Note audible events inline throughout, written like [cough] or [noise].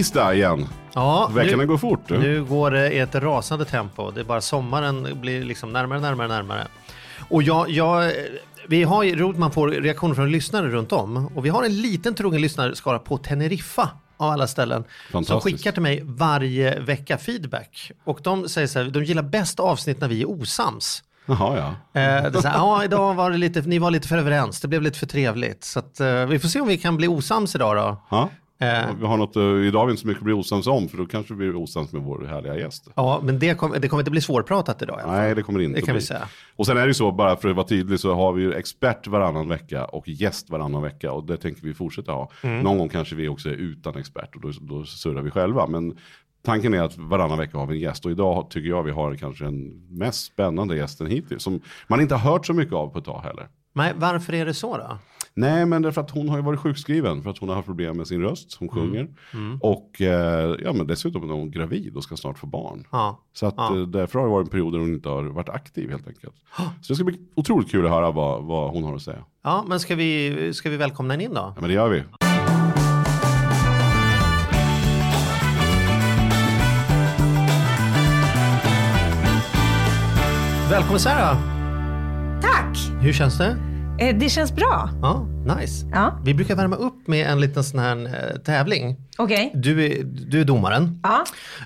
Tisdag igen. Ja, Veckan nu, går fort. du. nu går det i ett rasande tempo. Det är bara sommaren blir liksom närmare, närmare, närmare. Och jag, jag, vi har ju roligt man får reaktioner från lyssnare runt om. Och vi har en liten trogen lyssnarskara på Teneriffa av alla ställen. Som skickar till mig varje vecka feedback. Och de säger så här, de gillar bäst avsnitt när vi är osams. Jaha, ja. Eh, det här, ja, idag var det lite, ni var lite för överens, det blev lite för trevligt. Så att, eh, vi får se om vi kan bli osams idag då. ja. Eh, Vi har något, eh, idag har vi inte så mycket att bli osams om, för då kanske vi blir osams med vår härliga gäst. ja, men det, kom, det kommer inte bli svårpratat idag fall. Nej, det kommer det inte Det kan bli. vi säga. Och sen är det ju så, bara för att vara tydlig, så har vi ju expert varannan vecka och gäst varannan vecka. Och det tänker vi fortsätta ha. Mm. Någon gång kanske vi också är utan expert och då, då surrar vi själva. Men tanken är att varannan vecka har vi en gäst. Och idag tycker jag vi har kanske den mest spännande gästen hittills. Som man inte har hört så mycket av på ett tag heller. Nej, varför är det så då? Nej, men därför att hon har ju varit sjukskriven för att hon har haft problem med sin röst. Hon Mm. sjunger. Och eh, ja, men dessutom är hon gravid och ska snart få barn. Ja. Så att, Ja. eh, därför har det varit en period där hon inte har varit aktiv helt enkelt. Så det ska bli otroligt kul att höra vad, vad hon har att säga. Ja, men ska vi, ska vi välkomna henne in då? Ja, men det gör vi. Välkommen Sarah! Tack! Hur känns det? Eh, Det känns bra. Ja, nice. Ja. Vi brukar värma upp med en liten sån här eh, tävling. Okej. Du är, du är domaren Ja.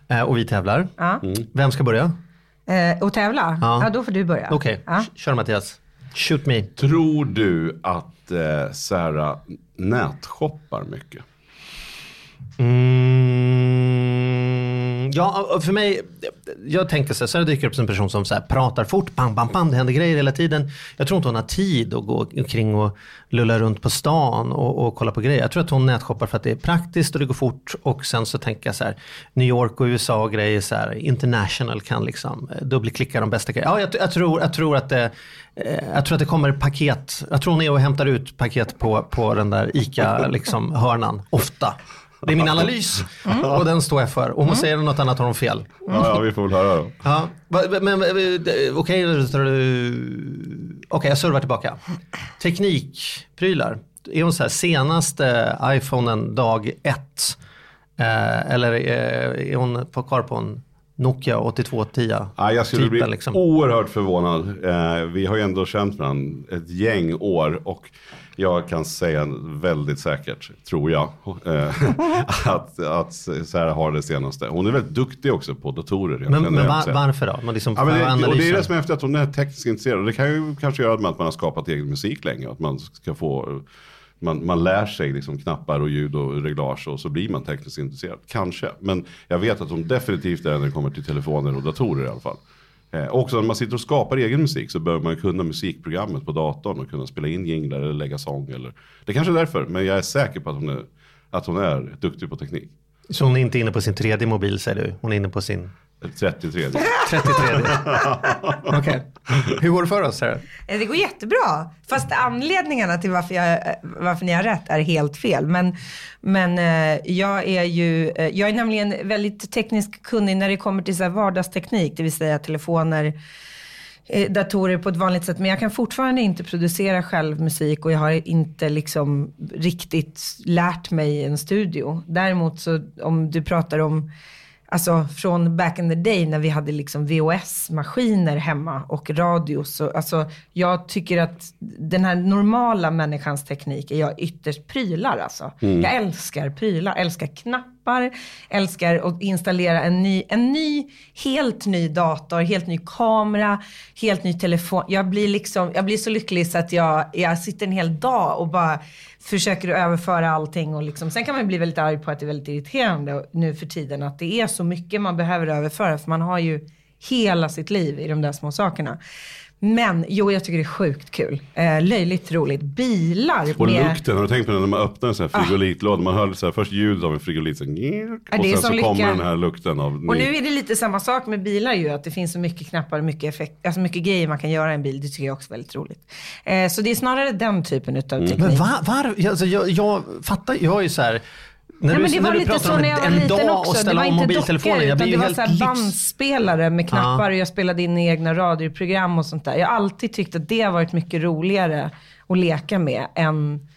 eh, och vi tävlar. ja. Vem ska börja? Eh, och tävla? Ja. Ja. då får du börja. Okej, Ja. k- kör Mattias. Shoot me. Tror du att eh, Sarah nätshoppar mycket? Mm, ja, för mig, jag tänker så här, Sarah dyker upp som en person som så här, pratar fort, bam, bam, bam, det händer grejer hela tiden. Jag tror inte hon har tid att gå omkring och lulla runt på stan och, och kolla på grejer. Jag tror att hon nätshoppar för att det är praktiskt och det går fort och sen så tänker jag så här, New York och USA och grejer så här, international kan liksom eh, dubbelklicka de bästa grejerna. Ja, jag, jag, tror, jag tror att det eh, jag tror att det kommer paket, jag tror hon är och hämtar ut paket på, på den där ICA liksom, hörnan, ofta. Det är min analys och den står jag för. Om hon säger något annat har hon fel. Ja, ja, vi får väl höra då. Ja, men okej, okej jag servar tillbaka. Teknikprylar. Är hon så här senaste iPhonen dag ett? Eh, eller eh, är hon på kvar på en Nokia 8210? Ja, jag skulle bli liksom? oerhört förvånad. Eh, vi har ju ändå känt varandra ett gäng år och jag kan säga väldigt säkert, tror jag, eh, [laughs] att, att Sarah har det senaste. Hon är väldigt duktig också på datorer. Men, men var, varför då? Man liksom Ja, men det, och det är det som är efter att hon är tekniskt intresserad. Och det kan ju kanske göra med att man har skapat egen musik länge. Att man ska få, man, man lär sig liksom knappar och ljud och reglage och så blir man tekniskt intresserad. Kanske. Men jag vet att hon definitivt är när det kommer till telefoner och datorer i alla fall. Eh, också när man sitter och skapar egen musik så behöver man kunna musikprogrammet på datorn och kunna spela in jinglar eller lägga sång. Eller, det kanske är därför, men jag är säker på att hon är, att hon är duktig på teknik. Så hon är inte inne på sin tredje mobil säger du? Hon är inne på sin 33. 33. Okej. Hur går det för oss Sarah? Eh, Det går jättebra. Fast anledningarna till varför, jag, eh, varför ni har rätt är helt fel. Men, men eh, jag är ju, jag är nämligen väldigt tekniskt kunnig när det kommer till så här vardagsteknik. Det vill säga telefoner, datorer på ett vanligt sätt. Men jag kan fortfarande inte producera själv musik och jag har inte liksom riktigt lärt mig en studio. Däremot så om du pratar om Alltså från back in the day när vi hade liksom VHS-maskiner hemma och radio. Så, alltså, jag tycker att den här normala människans teknik är jag ytterst prylar alltså. Jag älskar prylar, älskar knappar, älskar att installera en ny, en ny, helt ny dator, helt ny kamera, helt ny telefon. Jag blir liksom, jag blir så lycklig så att jag, jag sitter en hel dag och bara försöker överföra allting och liksom, sen kan man bli väldigt arg på att det är väldigt irriterande nu för tiden att det är så mycket man behöver överföra för man har ju hela sitt liv i de där små sakerna. Men jo, jag tycker det är sjukt kul. Eh, löjligt roligt. Bilar Och med... lukten, har du tänkt på det när man öppnar en sån här frigolitlåda? Man hör så här, först ljudet av en frigolit, Ja, och sen så som kommer lycka. den här lukten av Och nu är det lite samma sak med bilar ju, att det finns så mycket knappar och mycket, effekt, alltså mycket grejer man kan göra i en bil. Det tycker jag också är väldigt roligt. Eh, så det är snarare den typen utav Mm. teknik. Men var, var, alltså, jag, jag fattar, jag är ju så här. När Ja, du, men det när var du lite pratar så om när jag var en, en liten dag också. och Det ställa var om inte mobiltelefonen. dockor, Jag utan blir det ju var så helt här livs... bandspelare med knappar och jag spelade in egna radioprogram och sånt där. Jag har alltid tyckt att det har varit mycket roligare att leka med än,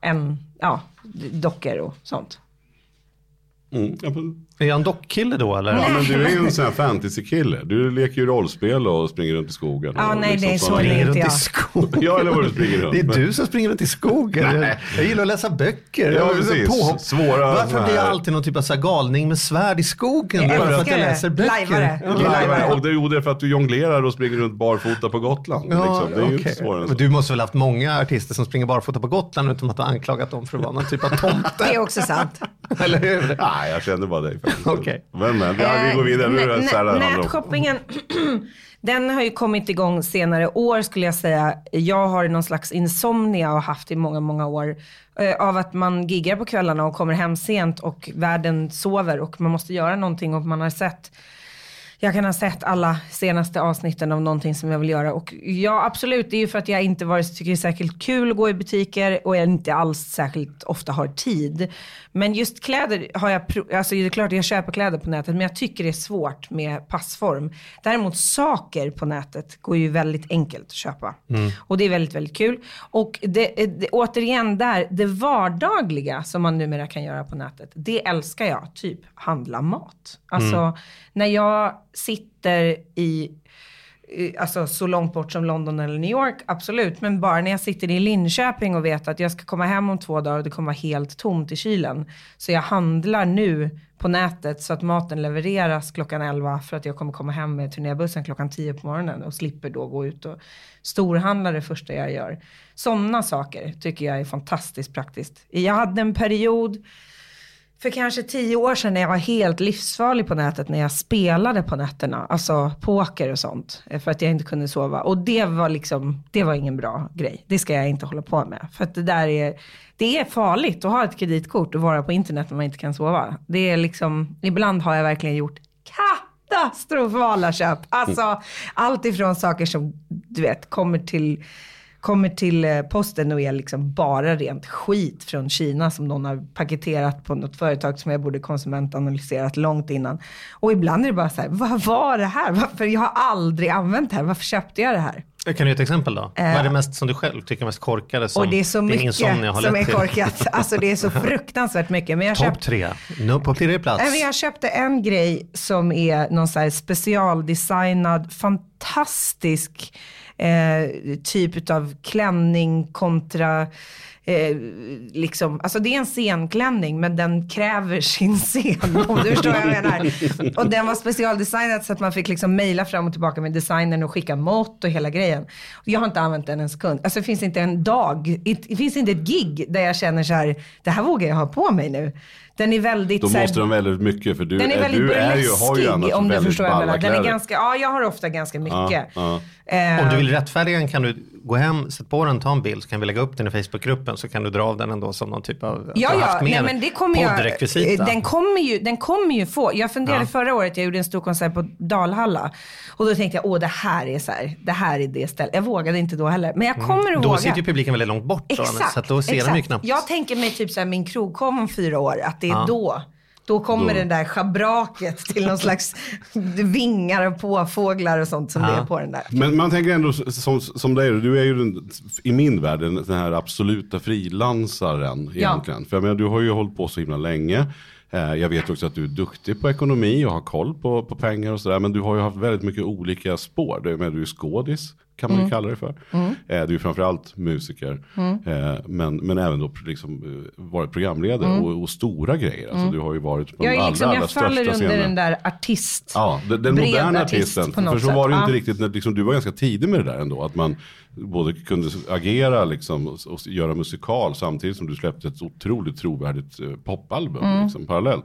än ja, dockor och sånt. Mm, Är jag en dockkille då eller? Ja men du är ju en sån här fantasy-kille. Du leker ju rollspel och springer runt i skogen. Ja, nej, det är så det inte runt i jag. skogen. Ja eller vad du springer runt. Det är du som springer runt i skogen. Jag, jag gillar att läsa böcker. Ja, Jag precis. påhopp. Svåra Varför blir jag alltid någon typ av så här galning med svärd i skogen? Jag Bara för att älskar jag det. läser böcker. Lajvare. Nej, och det är ju det för att du jonglerar och springer runt barfota på Gotland. Ja, liksom. Det är inte svårare än Men så. du måste väl ha haft många artister som springer barfota på Gotland utan att du har anklagat dem för att vara någon typ av [laughs] Det tomte? är också sant. Eller hur? Nej, jag känner bara dig. [laughs] Okej. Men, men, ja, vi går vidare. Nu är om. Nätshoppingen, [clears throat] den har ju kommit igång senare år skulle jag säga. Jag har någon slags insomnia och haft i många, många år. Eh, av att man giggar på kvällarna och kommer hem sent och världen sover och man måste göra någonting och man har sett jag kan ha sett alla senaste avsnitten av någonting som jag vill göra. Och ja, absolut, det är ju för att jag inte vare sig tycker det är särskilt kul att gå i butiker och jag inte alls särskilt ofta har tid. Men just kläder har jag, alltså det är klart jag köper kläder på nätet, men jag tycker det är svårt med passform. Däremot saker på nätet går ju väldigt enkelt att köpa. Och det är väldigt, väldigt kul. Och det, det, återigen där, det vardagliga som man numera kan göra på nätet, det älskar jag. Typ handla mat. Alltså när jag sitter i Alltså så långt bort som London eller New York, absolut. Men bara när jag sitter i Linköping och vet att jag ska komma hem om två dagar och det kommer vara helt tomt i kylen. Så jag handlar nu på nätet så att maten levereras klockan 11 för att jag kommer komma hem med turnébussen klockan 10 på morgonen och slipper då gå ut och storhandla det första jag gör. Sådana saker tycker jag är fantastiskt praktiskt. Jag hade en period för kanske tio år sedan när jag var helt livsfarlig på nätet när jag spelade på nätterna. Alltså poker och sånt. eh, För att jag inte kunde sova. Och det var liksom, det var ingen bra grej. Det ska jag inte hålla på med. För att det där är, det är farligt att ha ett kreditkort och vara på internet när man inte kan sova. Det är liksom, ibland har jag verkligen gjort katastrofala köp. Alltså allt ifrån saker som, du vet, kommer till kommer till eh, posten och är liksom bara rent skit från Kina som någon har paketerat på något företag som jag borde konsumentanalyserat långt innan. Och ibland är det bara så här, vad var det här? Varför? Jag har aldrig använt det här. Varför köpte jag det här? Kan du ge ett exempel då? Vad är det mest som du själv tycker är mest korkade som och det är så mycket som är korkat. [laughs] Alltså det är så fruktansvärt mycket. Men jag Topp köpte tre. No, på tredje plats. Men Jag köpte en grej som är någon så här specialdesignad, fantastisk eh, typ av klänning kontra Eh, liksom, alltså det är en scenklänning men den kräver sin scen om du förstår vad jag menar. Och den var specialdesignad så att man fick liksom mejla fram och tillbaka med designern och skicka mått och hela grejen. Jag har inte använt den en sekund. Alltså det finns inte en dag, det finns inte ett gig där jag känner så här, det här vågar jag ha på mig nu. Den är väldigt Då måste de väldigt mycket för du, den är väldigt du är ju, har ju annars om du väldigt förstår jag balla menar. Den är kläder. ganska, ja jag har ofta ganska mycket. ja. Eh, Om du vill rättfärdiga den kan du gå hem, sätt på den, ta en bild så kan vi lägga upp den i Facebookgruppen så kan du dra av den ändå som någon typ av, att Ja, du har ja, haft med nej, men det kommer jag, poddrekvisita. den, kommer ju, den kommer ju få. Jag funderade Ja. förra året, jag gjorde en stor konsert på Dalhalla. Och då tänkte jag, åh det här är så här, det här är det stället. Jag vågade inte då heller. Men jag kommer att Mm. Då våga. sitter ju publiken väldigt långt bort Exakt, så att då ser exakt. de ju knappt. Jag tänker mig typ så här min krogshow om fyra år, att det är Ja. då. Då kommer Då. den där schabraket till någon slags vingar och påfåglar och sånt som Ja. det är på den där. Men man tänker ändå som, som dig, du är ju den, i min värld den, här absoluta frilansaren egentligen. För jag menar, du har ju hållit på så himla länge. Eh, Jag vet också att du är duktig på ekonomi och har koll på, på pengar och sådär. Men du har ju haft väldigt mycket olika spår. Du, men du är skådis, kan man ju kalla det för. Eh, Du är framförallt musiker. Eh, Men, men även då liksom eh, varit programledare och, och stora grejer. Alltså, du har ju varit på Jag, de är allra, liksom, allra jag faller största under scenerna. den där artist. Ja, den, den moderna artist artisten. För så var det ju inte riktigt, när, liksom, du var ganska tidig med det där ändå. Att man både kunde agera liksom, och, och göra musikal samtidigt som du släppte ett otroligt trovärdigt eh, popalbum Mm. liksom, parallellt.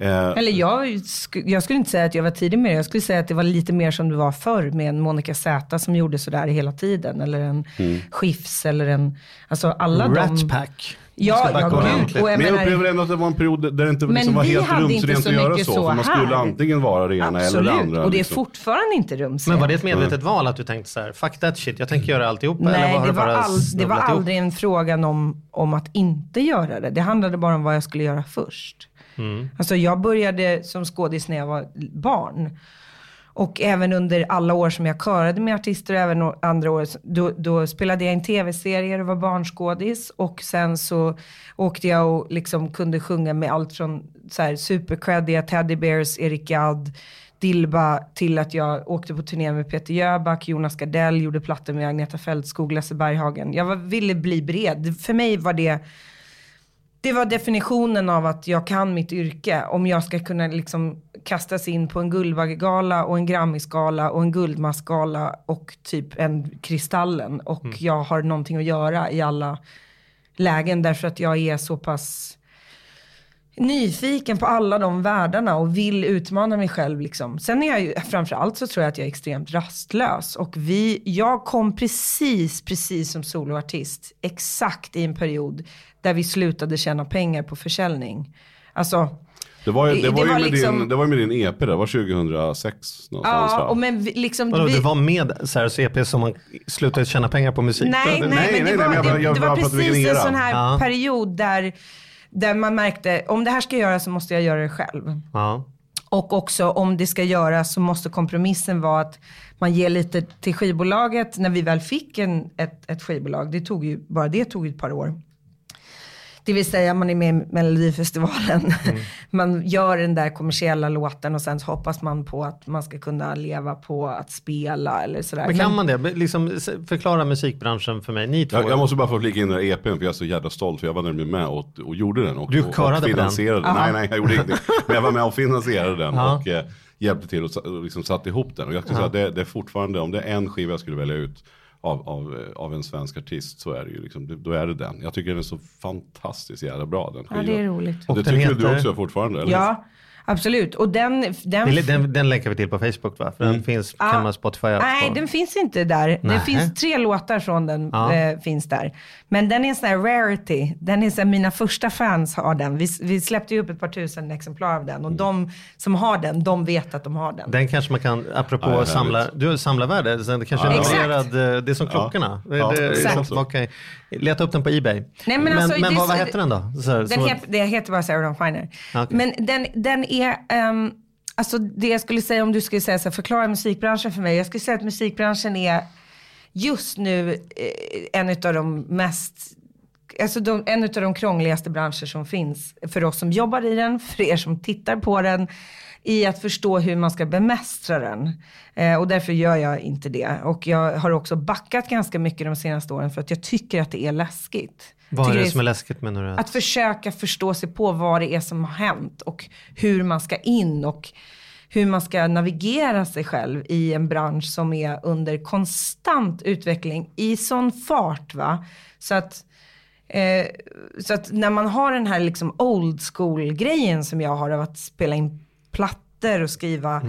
Eh, Eller jag, sk- jag skulle inte säga att jag var tidig med det. Jag skulle säga att det var lite mer som det var förr med en Monica Z som gjorde sådär hela tiden. Eller en Mm. Skifs eller en, alltså alla de. Pack. Ja, ja, gud. Och jag men jag upplever ändå att det var en period där det inte liksom var helt rumsrent så att göra mycket så. så För man skulle här. antingen vara det ena eller Absolut, det andra. och det är liksom. fortfarande inte rumsrent. Men var det ett medvetet val att du tänkte så här, fuck that shit, jag tänker göra alltihopa? eller Nej, har det var, bara all, det var snubblat ihop? aldrig en fråga om, om att inte göra det. Det handlade bara om vad jag skulle göra först. Mm. Alltså jag började som skådis när jag var barn. Och även under alla år som jag körade med artister och även andra år, då, då spelade jag in tv-serier och var barnskådis. Och sen så åkte jag och liksom kunde sjunga med allt från så här supercreddiga Teddy Bears, Eric Gadd, Dilba till att jag åkte på turné med Peter Jöback, Jonas Gardell, gjorde plattor med Agneta Fältskog, Lasse Berghagen. Jag var, ville bli bred. För mig var det det var definitionen av att jag kan mitt yrke. Om jag ska kunna liksom kastas in på en Guldbaggegala och en Grammisgala och en Guldmaskgala och typ en Kristallen. Och jag har någonting att göra i alla lägen därför att jag är så pass nyfiken på alla de världarna och vill utmana mig själv. Liksom. Sen är jag ju, framförallt så tror jag att jag är extremt rastlös. Och vi, jag kom precis, precis som soloartist, exakt i en period där vi slutade tjäna pengar på försäljning. Alltså, Det var ju, det Det var ju var med, liksom- din, det var ju med din EP, det var 2006 någonstans ja, va? och men vi- liksom... Vadå, vi, du var med här CP som man slutade tjäna pengar på musik? Nej, nej? Nej, men nej, det nej, var, bara- det, jag det var precis en sån här Ja. period där, där man märkte, om det här ska göras så måste jag göra det själv. Ja. Och också om det ska göras så måste kompromissen vara att man ger lite till skivbolaget. När vi väl fick en, ett, ett skivbolag, det tog ju, bara det tog ett par år. Det vill säga man är med i Melodifestivalen. Mm. [laughs] Man gör den där kommersiella låten och sen hoppas man på att man ska kunna leva på att spela eller sådär. Men kan man det? Liksom, förklara musikbranschen för mig. Ni två. Jag, jag måste bara få flika in den här EPn för jag är så jävla stolt för jag var nämligen med och, och gjorde den. Och, Du körade och på den? finansierade den. Nej, nej, jag gjorde ingenting. Men jag var med och finansierade den Ja. och eh, hjälpte till och, och liksom satte ihop den. Och jag skulle säga att det, det är fortfarande, om det är en skiva jag skulle välja ut av, av, eh, av en svensk artist så är det ju liksom, då är det den. Jag tycker den är så fantastiskt jävla bra den Ja, skivan. det är roligt. Och det tycker du heter- också fortfarande? Eller? Ja, absolut. Och den... den, Den, den, den länkar vi till på Facebook va? För den finns, Ja. kan man Spotify allt Nej, på. den finns inte där. Det Nähä. finns tre låtar från den, Ja. eh, finns där. Men den är en sån här rarity. Den är så här, mina första fans har den. Vi, vi släppte ju upp ett par tusen exemplar av den. Och de som har den, de vet att de har den. Den kanske man kan, apropå Ja, samla, du har samlarvärde, det kanske är Ja. numrerad, eh, det är som klockorna. Det, Ja, det, exakt. Leta upp den på Ebay. Nej, men men, alltså, men vad, vad heter den då? Så, Den het, det heter bara Sarah Dawn Finer. Okej. Men den, den är, ehm, alltså det jag skulle säga om du skulle säga så här, förklara musikbranschen för mig. Jag skulle säga att musikbranschen är just nu eh, en av de mest Alltså de, en av de krångligaste branscher som finns för oss som jobbar i den, för er som tittar på den, i att förstå hur man ska bemästra den. Eh, och därför gör jag inte det. Och jag har också backat ganska mycket de senaste åren för att jag tycker att det är läskigt. vad är Tycker det som är läskigt menar du? att försöka förstå sig på vad det är som har hänt och hur man ska in och hur man ska navigera sig själv i en bransch som är under konstant utveckling i sån fart. Va? Så att Eh, så att när man har den här liksom old school grejen som jag har av att spela in plattor och skriva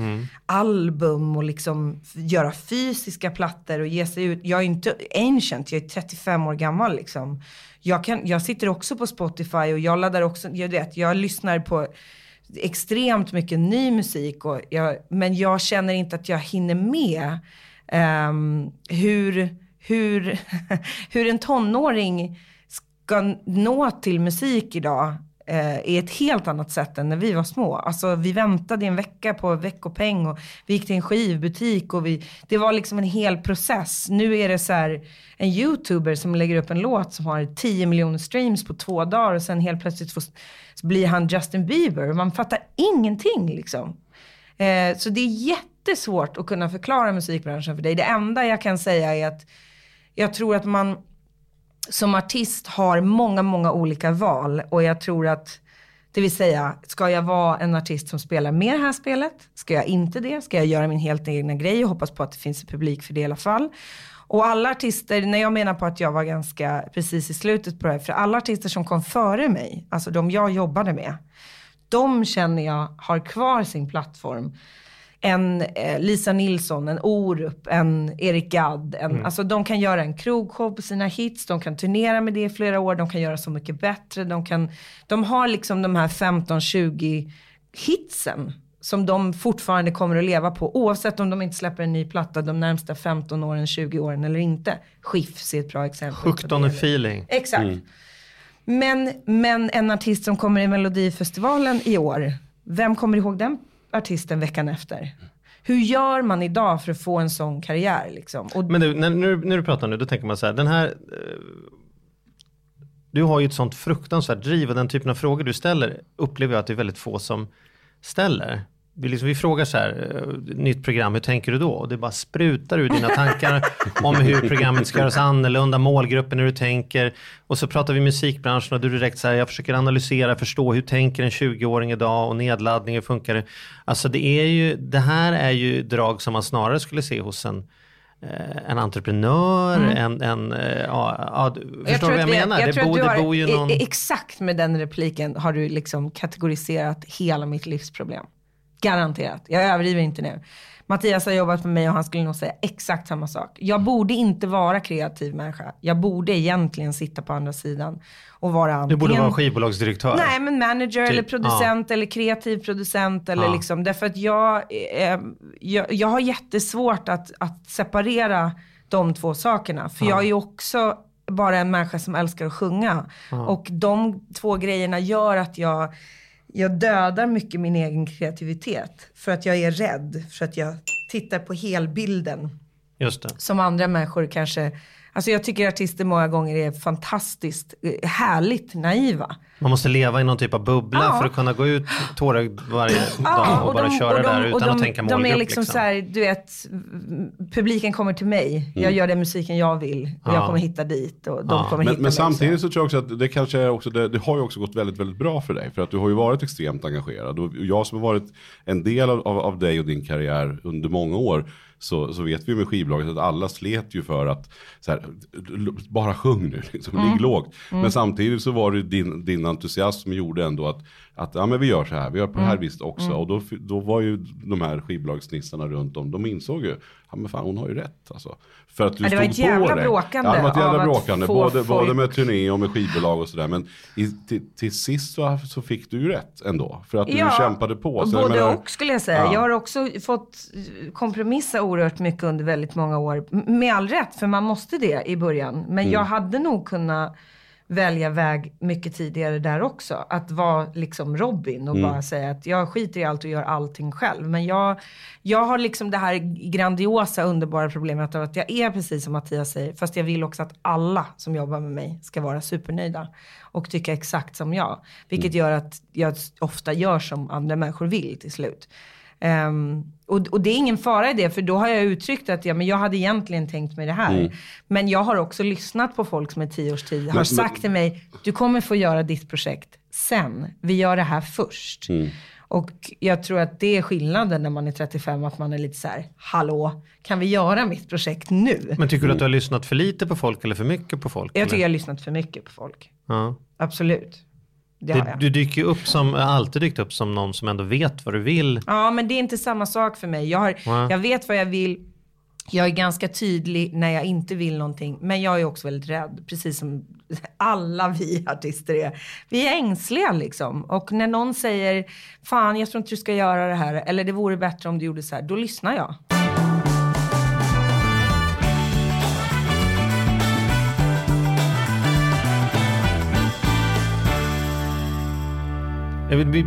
album och liksom göra fysiska plattor och ge sig ut. Jag är inte ancient, jag är 35 år gammal liksom. Jag, kan, jag sitter också på Spotify och jag laddar också, jag vet, jag lyssnar på extremt mycket ny musik och jag, men jag känner inte att jag hinner med ehm, hur, hur, [laughs] hur en tonåring ska nå till musik idag Eh, är ett helt annat sätt än när vi var små. Alltså vi väntade en vecka på veckopeng och vi gick till en skivbutik och vi, det var liksom en hel process. Nu är det så här en youtuber som lägger upp en låt som har 10 miljoner streams på två dagar och sen helt plötsligt får, så blir han Justin Bieber. Man fattar ingenting liksom. Eh, så det är jättesvårt att kunna förklara musikbranschen för dig. Det enda jag kan säga är att jag tror att man som artist har många, många olika val. Och jag tror att, det vill säga, ska jag vara en artist som spelar med det här spelet? Ska jag inte det? Ska jag göra min helt egna grej och hoppas på att det finns en publik för det i alla fall? Och alla artister, när jag menar på att jag var ganska precis i slutet på det här, för alla artister som kom före mig, alltså de jag jobbade med, de känner jag har kvar sin plattform. En eh, Lisa Nilsson, en Orup, en Erik Gadd. En, Mm. Alltså de kan göra en krogshow på sina hits, de kan turnera med det i flera år, de kan göra så mycket bättre. De, kan, de har liksom de här 15-20 hitsen som de fortfarande kommer att leva på oavsett om de inte släpper en ny platta de närmsta 15 åren, 20 åren eller inte. Skiffs är ett bra exempel. på Hooked on det. a feeling. Exakt. Men, men en artist som kommer i Melodifestivalen i år, vem kommer ihåg den artisten veckan efter? Hur gör man idag för att få en sån karriär? Liksom? Och, Men du, när, när, du- när du pratar nu, då tänker man så här, den här... Eh, du har ju ett sånt fruktansvärt driv och den typen av frågor du ställer upplever jag att det är väldigt få som ställer. Vi, liksom, vi frågar så här, eh, nytt program, hur tänker du då? Och det bara sprutar ur dina tankar om hur programmet ska göras annorlunda, målgruppen, hur du tänker. Och så pratar vi musikbranschen och du direkt så här, jag försöker analysera, förstå hur tänker en 20-åring idag och nedladdning, hur funkar det? Alltså det är ju, det här är ju drag som man snarare skulle se hos en eh, en entreprenör, en, en eh, ja, ja, förstår du vad jag vi- menar? jag det, du det har- bor ju e- någon... Exakt med den repliken har du liksom kategoriserat hela mitt livsproblem. Garanterat. Jag överdriver inte nu. Mattias har jobbat med mig och han skulle nog säga exakt samma sak. Jag borde inte vara kreativ människa. Jag borde egentligen sitta på andra sidan och vara Du antingen... borde vara skivbolagsdirektör. Nej, men manager eller Typ, producent eller kreativ producent. Eller Ja. liksom, därför att jag, eh, jag, jag har jättesvårt att, att separera de två sakerna. För jag är ju också bara en människa som älskar att sjunga. Och de två grejerna gör att jag, jag dödar mycket min egen kreativitet. För att jag är rädd, för att jag tittar på helbilden som andra människor kanske... Alltså jag tycker artister många gånger är fantastiskt eh, härligt naiva. Man måste leva i någon typ av bubbla Ja. för att kunna gå ut tårögd varje dag och, bara de- köra och de- där utan och de, att tänka målgrupp. De är liksom, så här, du vet, publiken kommer till mig, jag gör den musiken jag vill och Ja. jag kommer hitta dit och de Ja. kommer Men, hitta men mig. samtidigt så tror jag också att det kanske är också, det, det har ju också gått väldigt, väldigt bra för dig. För att du har ju varit extremt engagerad. Och jag som har varit en del av, av, av dig och din karriär under många år. Så, så vet vi med skivbolaget att alla slet ju för att här, bara sjung nu, liksom, Mm. ligg lågt. Men samtidigt så var det din, din entusiasm som gjorde ändå att, att ja, men vi gör så här, vi gör på det här Mm. viset också. Och då, då var ju de här skivbolagsnissarna runt om, de insåg ju, ja men fan hon har ju rätt alltså. För att du Ja, det var ett jävla bråkande Ja, det var ett jävla bråkande, både, både med turné och med skivbolag och sådär. Men i, till, till sist så, så fick du ju rätt ändå. För att du kämpade på. Så både menar- och skulle jag säga. Ja. Jag har också fått kompromissa oerhört mycket under väldigt många år. Med all rätt, för man måste det i början. Men Mm. jag hade nog kunnat välja väg mycket tidigare där också. Att vara liksom Robin och Mm. bara säga att jag skiter i allt och gör allting själv. Men jag, jag har liksom det här grandiosa, underbara problemet av att jag är precis som Mattias säger. Fast jag vill också att alla som jobbar med mig ska vara supernöjda. Och tycka exakt som jag. Vilket gör att jag ofta gör som andra människor vill till slut. Ehm, och, och det är ingen fara i det, för då har jag uttryckt att ja, men jag hade egentligen tänkt mig det här. Men jag har också lyssnat på folk som i tio års tid har men- sagt till mig, du kommer få göra ditt projekt sen. Vi gör det här först. Och jag tror att det är skillnaden när man är 35, att man är lite så här, hallå, kan vi göra mitt projekt nu? Men tycker du att du har lyssnat för lite på folk eller för mycket på folk? Jag eller? tycker jag har lyssnat för mycket på folk. ja. Absolut. Det du dyker upp som, alltid dykt upp som någon som ändå vet vad du vill. Ja, men det är inte samma sak för mig. Jag, har, Nej. jag vet vad jag vill. Jag är ganska tydlig när jag inte vill någonting. Men jag är också väldigt rädd, precis som alla vi artister är. Vi är ängsliga liksom. Och när någon säger, fan jag tror inte du ska göra det här. Eller det vore bättre om du gjorde så här. Då lyssnar jag.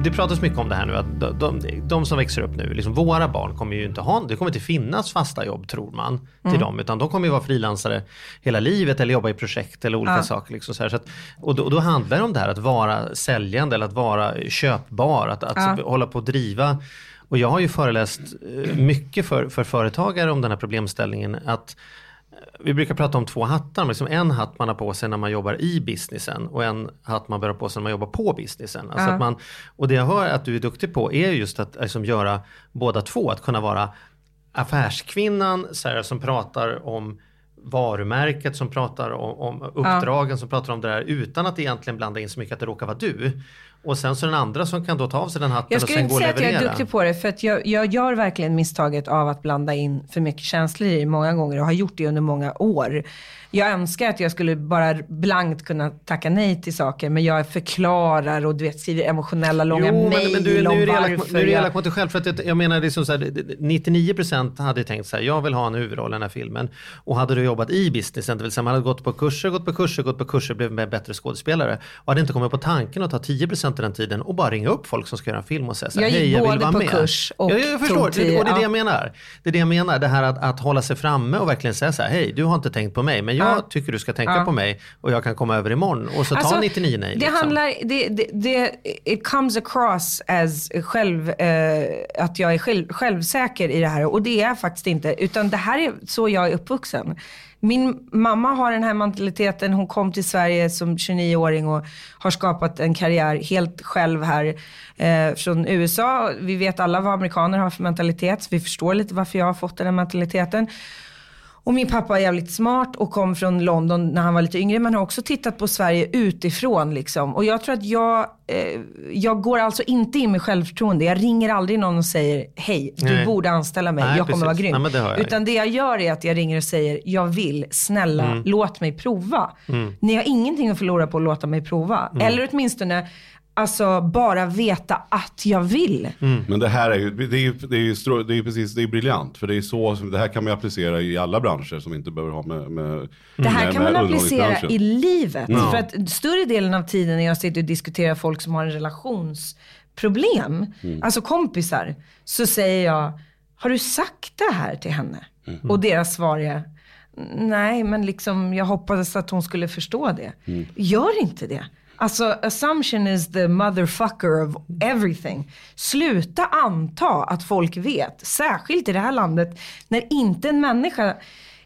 Det pratas mycket om det här nu att de, de, de som växer upp nu, liksom våra barn kommer ju inte ha, det kommer inte finnas fasta jobb tror man till dem utan de kommer ju vara frilansare hela livet eller jobba i projekt eller olika Ja. saker. Liksom så. Så att, och då, då handlar det om det här att vara säljande eller att vara köpbar, att, att Ja. hålla på och driva. Och jag har ju föreläst eh, mycket för, för företagare om den här problemställningen att vi brukar prata om två hattar, liksom en hatt man har på sig när man jobbar i businessen och en hatt man bär på sig när man jobbar på businessen. Alltså Ja. att man, och det jag hör att du är duktig på är just att liksom göra båda två, att kunna vara affärskvinnan här, som pratar om varumärket, som pratar om, om uppdragen, som pratar om det där utan att egentligen blanda in så mycket att det råkar vara du. Och sen så den andra som kan då ta av sig den hatten Jag och skulle sen inte gå och säga att jag är leverera. duktig på det, för att jag, jag gör verkligen misstaget av att blanda in för mycket känslor i det många gånger och har gjort det under många år. Jag önskar att jag skulle bara blankt kunna tacka nej till saker, men jag förklarar och du vet, skriver emotionella långa mejl men, men du, om varför nu är du jag- elak mot dig själv. För att jag, jag menar, det är som så här, 99% hade tänkt så här, jag vill ha en huvudroll i den här filmen. Och hade du jobbat i businessen, det vill säga man hade gått på kurser, gått på kurser, gått på kurser, blivit en bättre skådespelare. Och hade inte kommit på tanken att ta 10% av den tiden och bara ringa upp folk som ska göra en film och säga så här, Jag gick hej jag vill både vara på med. kurs och ja, jag förstår, tog det, och det är det ja. jag menar. Det är det jag menar, det här att, att hålla sig framme och verkligen säga så här, hej du har inte tänkt på mig, men jag Ja. tycker du ska tänka Ja. på mig och jag kan komma över imorgon. Och så ta Alltså, 99 nej. Det liksom. handlar, det, det, det, it comes across as själv, eh, att jag är själv, självsäker i det här och det är jag faktiskt inte. Utan det här är så jag är uppvuxen. Min mamma har den här mentaliteten. Hon kom till Sverige som 29-åring och har skapat en karriär helt själv här eh, från USA. Vi vet alla vad amerikaner har för mentalitet. Så vi förstår lite varför jag har fått den här mentaliteten. Och min pappa är jävligt smart och kom från London när han var lite yngre. Men har också tittat på Sverige utifrån liksom. Och jag tror att jag, eh, jag går alltså inte in med självförtroende. Jag ringer aldrig någon och säger, hej, du Nej. borde anställa mig, Nej, jag kommer precis. vara grym. Nej, det. Utan det jag gör är att jag ringer och säger, jag vill, snälla, Mm. låt mig prova. Ni har ingenting att förlora på att låta mig prova. Mm. Eller åtminstone, alltså bara veta att jag vill. Men det här är ju, det är ju, det är ju, strå- det är precis, det är briljant. För det är så, det här kan man applicera i alla branscher som inte behöver ha med, med Det här med, kan man applicera i livet. Ja. För att större delen av tiden när jag sitter och diskuterar folk som har en relationsproblem, alltså kompisar, så säger jag, har du sagt det här till henne? Och deras svar är, nej men liksom jag hoppades att hon skulle förstå det. Gör inte det. Alltså assumption is the motherfucker of everything. Sluta anta att folk vet, särskilt i det här landet, när inte en människa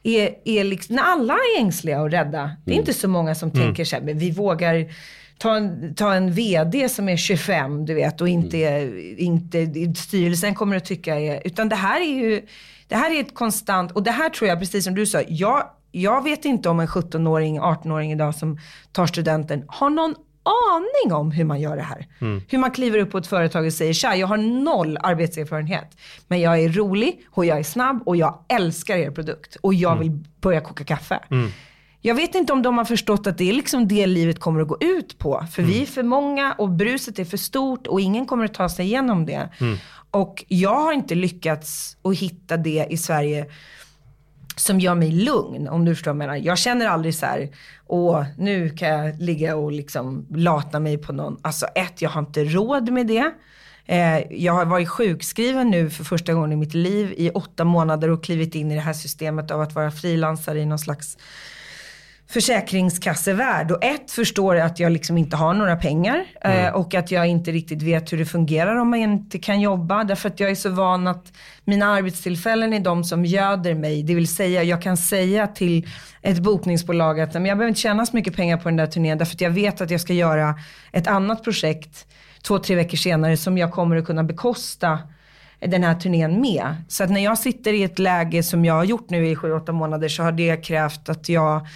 är, är liksom, när alla är ängsliga och rädda. Det är inte så många som tänker så här, men vi vågar ta en, ta en VD som är 25, du vet, och inte, inte styrelsen kommer att tycka är, utan det här är ju, det här är ett konstant, och det här tror jag, precis som du sa, jag, jag vet inte om en 17-åring, 18-åring idag som tar studenten har någon aning om hur man gör det här. Hur man kliver upp på ett företag och säger tja, jag har noll arbetserfarenhet. Men jag är rolig och jag är snabb och jag älskar er produkt. Och jag vill börja koka kaffe. Jag vet inte om de har förstått att det är liksom det livet kommer att gå ut på. För vi är för många och bruset är för stort och ingen kommer att ta sig igenom det. Och jag har inte lyckats att hitta det i Sverige som gör mig lugn, om du förstår vad jag menar. Jag känner aldrig så här, åh, nu kan jag ligga och liksom lata mig på någon. Alltså ett, jag har inte råd med det. Eh, jag har varit sjukskriven nu för första gången i mitt liv i åtta månader och klivit in i det här systemet av att vara frilansare i någon slags försäkringskassevärld. Och ett förstår att jag liksom inte har några pengar eh, och att jag inte riktigt vet hur det fungerar om man inte kan jobba. Därför att jag är så van att mina arbetstillfällen är de som göder mig. Det vill säga jag kan säga till ett bokningsbolag att jag behöver inte tjäna så mycket pengar på den där turnén därför att jag vet att jag ska göra ett annat projekt två, tre veckor senare som jag kommer att kunna bekosta den här turnén med. Så att när jag sitter i ett läge som jag har gjort nu i sju, åtta månader så har det krävt att jag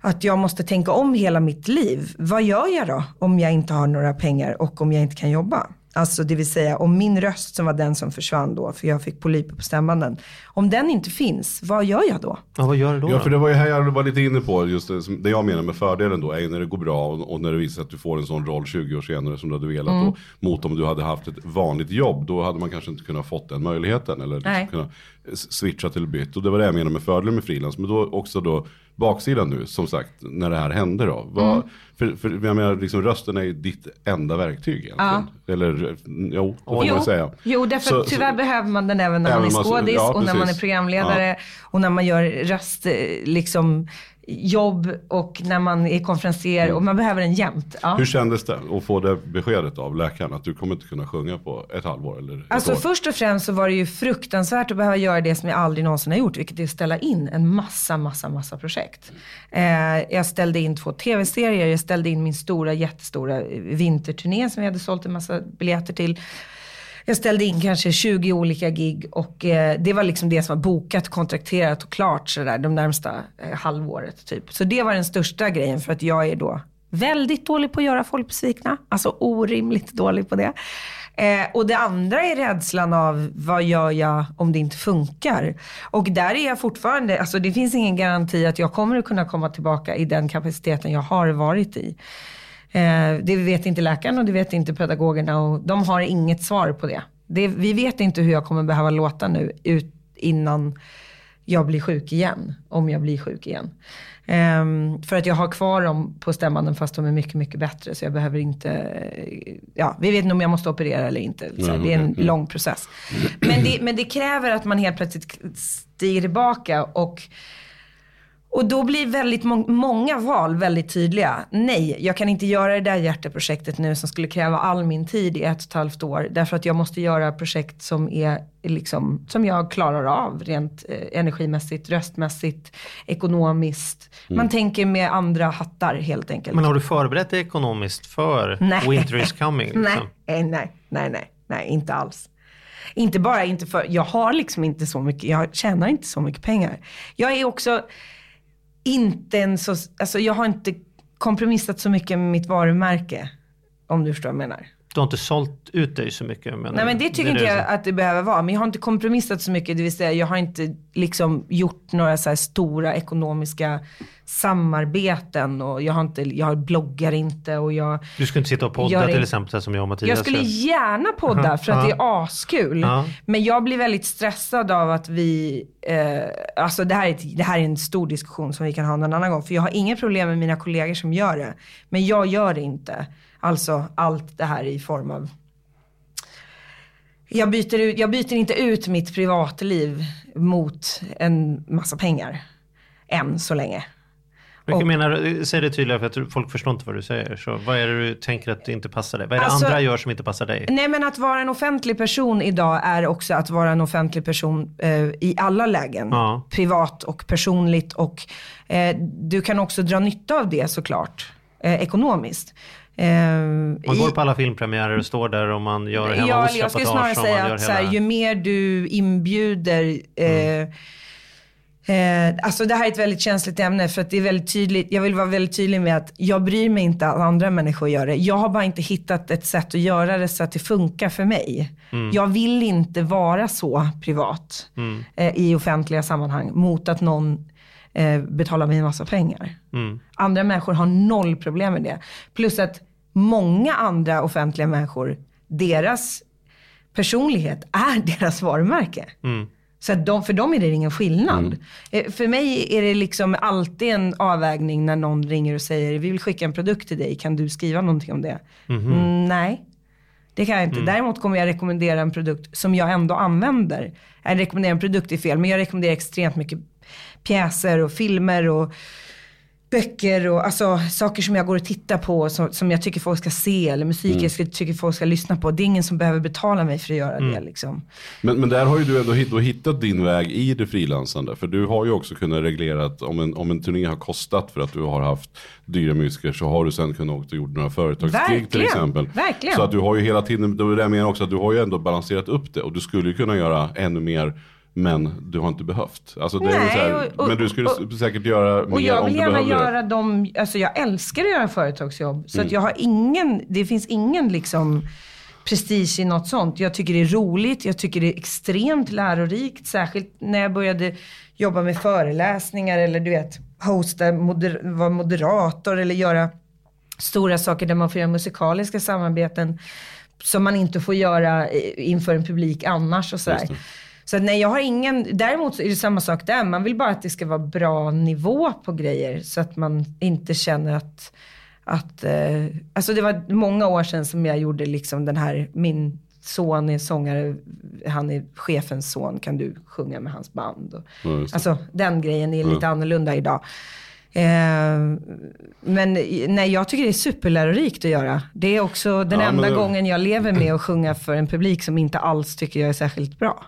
att jag måste tänka om hela mitt liv. Vad gör jag då om jag inte har några pengar och om jag inte kan jobba? Alltså det vill säga om min röst som var den som försvann då, för jag fick polyper på stämbanden. Om den inte finns, vad gör jag då? Ja, vad gör du då? Ja, då? för det var ju här jag var lite inne på, just det, det jag menar med fördelen då är ju när det går bra och, och när det visar sig att du får en sån roll 20 år senare som du hade velat. Mm. Och, mot om du hade haft ett vanligt jobb, då hade man kanske inte kunnat fått den möjligheten. Eller liksom kunnat switcha till bytt. Och det var det jag menade med fördelen med frilans. Men då också då baksidan nu, som sagt, när det här hände då. Vad, Mm. För, för jag menar, liksom, rösten är ju ditt enda verktyg egentligen. Eller, jo, det får man säga. jo därför Så- tyvärr så- behöver man den även när Även man är man- skådis ja, och när man är programledare och när man gör röst, eh, liksom jobb och när man är konferencier och man behöver den jämt. Ja. Hur kändes det att få det beskedet av läkaren att du kommer inte kunna sjunga på ett halvår eller ett Alltså år? först och främst så var det ju fruktansvärt att behöva göra det som jag aldrig någonsin har gjort, vilket är att ställa in en massa, massa, massa projekt. Eh, jag ställde in två tv-serier, jag ställde in min stora, jättestora vinterturné som vi hade sålt en massa biljetter till. Jag ställde in kanske 20 olika gig och eh, det var liksom det som var bokat, kontrakterat och klart sådär de närmsta eh, halvåret typ. Så det var den största grejen för att jag är då Väldigt dålig på att göra folk besvikna. Alltså orimligt dålig på det. Eh, och det andra är rädslan av vad gör jag om det inte funkar? Och där är jag fortfarande, alltså det finns ingen garanti att jag kommer att kunna komma tillbaka i den kapaciteten jag har varit i. Eh, det vet inte läkaren och det vet inte pedagogerna och de har inget svar på det. det vi vet inte hur jag kommer behöva låta nu ut innan jag blir sjuk igen. Om jag blir sjuk igen. Um, för att jag har kvar dem på stämbanden fast de är mycket, mycket bättre. Så jag behöver inte, ja, vi vet inte om jag måste operera eller inte. Så det är en lång process. Men det, men det kräver att man helt plötsligt stiger tillbaka och och då blir väldigt må många val väldigt tydliga. Nej, jag kan inte göra det där hjärteprojektet nu som skulle kräva all min tid i ett och ett halvt år. Därför att jag måste göra projekt som, är, liksom, som jag klarar av rent eh, energimässigt, röstmässigt, ekonomiskt. Mm. Man tänker med andra hattar helt enkelt. Men har du förberett dig ekonomiskt för nej. Winter is coming? [laughs] Liksom? Nej, nej, nej, nej, nej, inte alls. Inte bara inte för, jag har liksom inte så mycket, jag tjänar inte så mycket pengar. Jag är också inte en så, alltså jag har inte kompromissat så mycket med mitt varumärke. Om du förstår vad jag menar. Du har inte sålt ut dig så mycket? Men Nej men det tycker det inte jag att det behöver vara. Men jag har inte kompromissat så mycket. Det vill säga jag har inte liksom gjort några så stora ekonomiska samarbeten. Och jag, har inte, jag bloggar inte. Och jag du skulle inte sitta och podda till exempel som jag och Mattias Jag skulle gärna podda för att det är askul. Men jag blir väldigt stressad av att vi, eh, alltså det här, är ett, det här är en stor diskussion som vi kan ha någon annan gång. För jag har inga problem med mina kollegor som gör det. Men jag gör det inte. Alltså allt det här i form av jag byter, ut, jag byter inte ut mitt privatliv mot en massa pengar. Än så länge. Jag menar, säg det tydligare för att folk förstår inte vad du säger. Så vad är det du tänker att det inte passar dig? Vad är det alltså, andra gör som inte passar dig? Nej men att vara en offentlig person idag är också att vara en offentlig person eh, i alla lägen. Ja. Privat och personligt och eh, du kan också dra nytta av det såklart. Eh, ekonomiskt. Eh, man går på alla filmpremiärer och står där och man gör hemma ja, Jag skulle snarare säga att hela... här, ju mer du inbjuder mm. Eh, alltså det här är ett väldigt känsligt ämne för att det är väldigt tydligt. Jag vill vara väldigt tydlig med att jag bryr mig inte att andra människor gör det. Jag har bara inte hittat ett sätt att göra det så att det funkar för mig. Mm. Jag vill inte vara så privat mm. eh, i offentliga sammanhang mot att någon eh, betalar mig en massa pengar. Mm. Andra människor har noll problem med det. Plus att många andra offentliga människor, deras personlighet är [laughs] deras varumärke. Mm. Så de, för dem är det ingen skillnad. Mm. Eh, för mig är det liksom alltid en avvägning när någon ringer och säger, vi vill skicka en produkt till dig, kan du skriva någonting om det? Mm. Mm, nej, det kan jag inte. Mm. Däremot kommer jag rekommendera en produkt som jag ändå använder. Jag rekommenderar en produkt är fel, men jag rekommenderar extremt mycket pjäser och filmer och böcker och alltså, saker som jag går och tittar på som, som jag tycker folk ska se eller musik mm. jag tycker folk ska lyssna på. Det är ingen som behöver betala mig för att göra mm. det. Liksom. Men, men där har ju du ändå hittat din väg i det frilansande. För du har ju också kunnat reglera att om en, om en turné har kostat för att du har haft dyra musiker så har du sen kunnat åka och gjort några företagsgig till exempel. Verkligen. Så att du har ju hela tiden, det är det jag menar också, att du har ju ändå balanserat upp det och du skulle ju kunna göra ännu mer men du har inte behövt. Alltså det Nej, här, och, och, men du skulle och, säkert göra mer Och jag vill gärna göra dem, alltså jag älskar att göra företagsjobb. Så mm. att jag har ingen, det finns ingen liksom prestige i något sånt. Jag tycker det är roligt, jag tycker det är extremt lärorikt. Särskilt när jag började jobba med föreläsningar eller du vet, hosta, moder, vara moderator eller göra stora saker där man får göra musikaliska samarbeten som man inte får göra inför en publik annars och sådär. Så nej, jag har ingen, däremot så är det samma sak där. Man vill bara att det ska vara bra nivå på grejer så att man inte känner att, att eh, alltså det var många år sedan som jag gjorde liksom den här, min son är sångare, han är chefens son, kan du sjunga med hans band? Och, ja, alltså den grejen är lite ja. annorlunda idag. Eh, men nej, jag tycker det är superlärorikt att göra. Det är också den ja, enda det... gången jag lever med att sjunga för en publik som inte alls tycker jag är särskilt bra.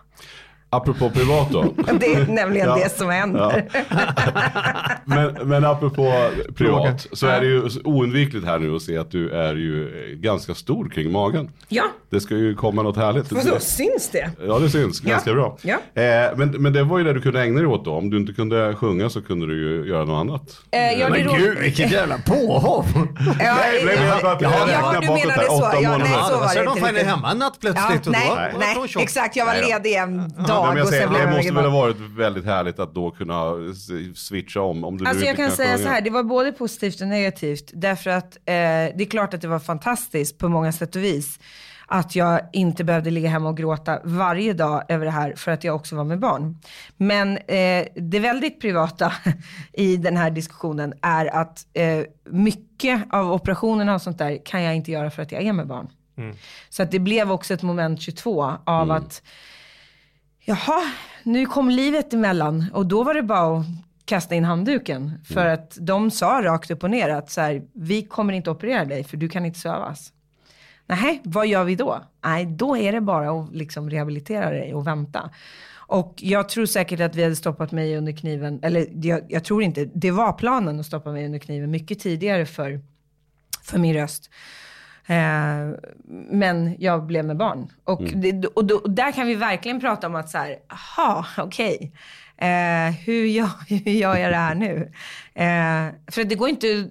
Apropå privat då. [laughs] Det är nämligen Ja. det som händer. [laughs] Men, men apropå privat så är det ju oundvikligt här nu att se att du är ju eh, ganska stor kring magen. Ja, Det ska ju komma något härligt. vadå, syns det? Ja det syns Ja. ganska bra. Ja. Eh, men, men det var ju det du kunde ägna dig åt då. Om du inte kunde sjunga så kunde du ju göra något annat. Eh, ja, det Men gud vilket jävla påhopp! Ja, Nej, men jag Ja, jag ja, räknar du menade så. Ja, nej, så var det så de inte fann riktigt. hemma en natt Ja, plötsligt och nej, nej, de exakt. Jag var Nej då. ledig en Ja, dag men jag och säger, det måste väl ha varit väldigt härligt att då kunna switcha om. om du Alltså jag kan säga sjunga. så här, det var både positivt och negativt. Därför att eh, det är klart att det var fantastiskt på många sätt och vis. Att jag inte behövde ligga hemma och gråta varje dag över det här för att jag också var med barn. Men eh, det väldigt privata [laughs] i den här diskussionen är att eh, mycket av operationerna och sånt där kan jag inte göra för att jag är med barn. Så att det blev också ett moment 22 av att jaha, nu kom livet emellan och då var det bara att kasta in handduken. För att de sa rakt upp och ner att så här, vi kommer inte operera dig för du kan inte sövas. Nej, vad gör vi då? Nej, då är det bara att liksom rehabilitera dig och vänta. Och jag tror säkert att vi hade stoppat mig under kniven, eller jag, jag tror inte, det var planen att stoppa mig under kniven mycket tidigare för, för min röst. Eh, men jag blev med barn. Och, det, och, då, och där kan vi verkligen prata om att så här, aha, okej. Eh, hur, gör, hur gör jag det här nu? Eh, för det går inte,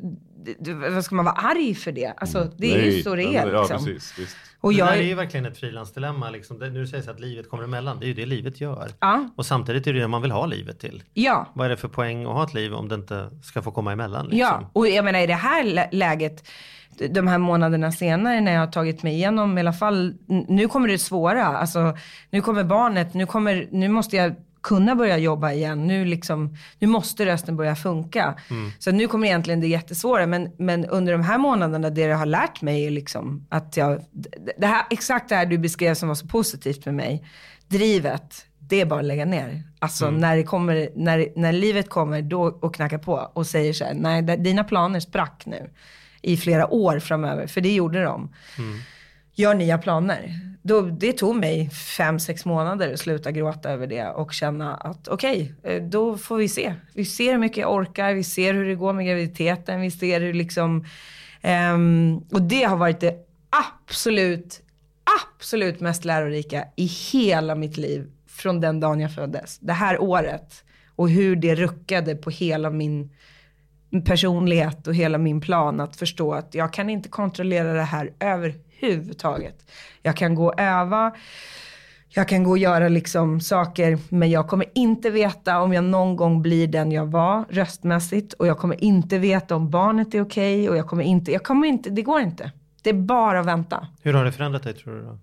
vad ska man vara arg för det? Alltså det är ju så det är. Ja, Liksom. precis. Visst. Och det jag, där är ju verkligen ett frilansdilemma. Liksom. Det, när du säger så att livet kommer emellan, det är ju det livet gör. Ja. Och samtidigt är det det man vill ha livet till. ja, Vad är det för poäng att ha ett liv om det inte ska få komma emellan? Liksom? Ja, och jag menar i det här lä- läget, de här månaderna senare när jag har tagit mig igenom i alla fall, nu kommer det svåra. Alltså, nu kommer barnet, nu, kommer, nu måste jag kunna börja jobba igen. Nu, liksom, nu måste rösten börja funka. Så nu kommer egentligen det jättesvåra. Men, men under de här månaderna, det jag har lärt mig är liksom att jag, det här, exakt det här du beskrev som var så positivt för mig, drivet, det är bara att lägga ner. Alltså när, det kommer, när, när livet kommer då och knackar på och säger så här, nej dina planer sprack nu i flera år framöver, för det gjorde de. Gör nya planer. Då, det tog mig fem, sex månader att sluta gråta över det och känna att okej, okay, då får vi se. Vi ser hur mycket jag orkar, vi ser hur det går med graviditeten, vi ser hur liksom, Um, och det har varit det absolut, absolut mest lärorika i hela mitt liv från den dagen jag föddes. Det här året och hur det ruckade på hela min personlighet och hela min plan att förstå att jag kan inte kontrollera det här över överhuvudtaget. Jag kan gå och öva, jag kan gå och göra liksom saker, men jag kommer inte veta om jag någon gång blir den jag var röstmässigt och jag kommer inte veta om barnet är okej och jag kommer inte, jag kommer inte, det går inte. Det är bara att vänta. Hur har det förändrat dig tror du då?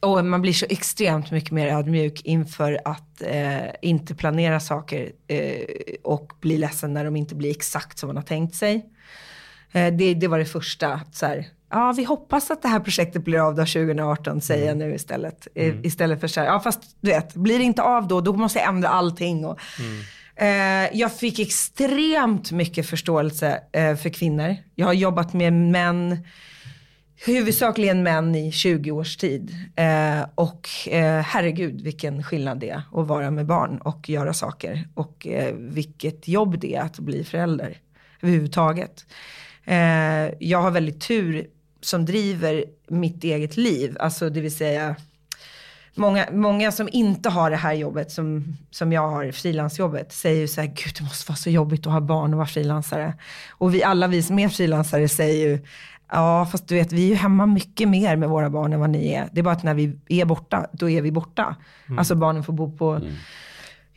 Och man blir så extremt mycket mer ödmjuk inför att eh, inte planera saker eh, och bli ledsen när de inte blir exakt som man har tänkt sig. Eh, det, det var det första. Att Så här, ja, vi hoppas att det här projektet blir av då 2018, säger jag nu istället. Eh, Istället för så här, ja fast du vet, blir det inte av då, då måste jag ändra allting. Och, eh, jag fick extremt mycket förståelse eh, för kvinnor. Jag har jobbat med män huvudsakligen män i 20 års tid. Eh, och eh, herregud vilken skillnad det är att vara med barn och göra saker. Och eh, vilket jobb det är att bli förälder överhuvudtaget. Eh, jag har väldigt tur som driver mitt eget liv. Alltså det vill säga Många, många som inte har det här jobbet som, som jag har, frilansjobbet, säger ju så här, gud det måste vara så jobbigt att ha barn och vara frilansare. Och vi, alla vi som är frilansare säger ju, ja fast du vet vi är ju hemma mycket mer med våra barn än vad ni är. Det är bara att när vi är borta, då är vi borta. Alltså barnen får bo på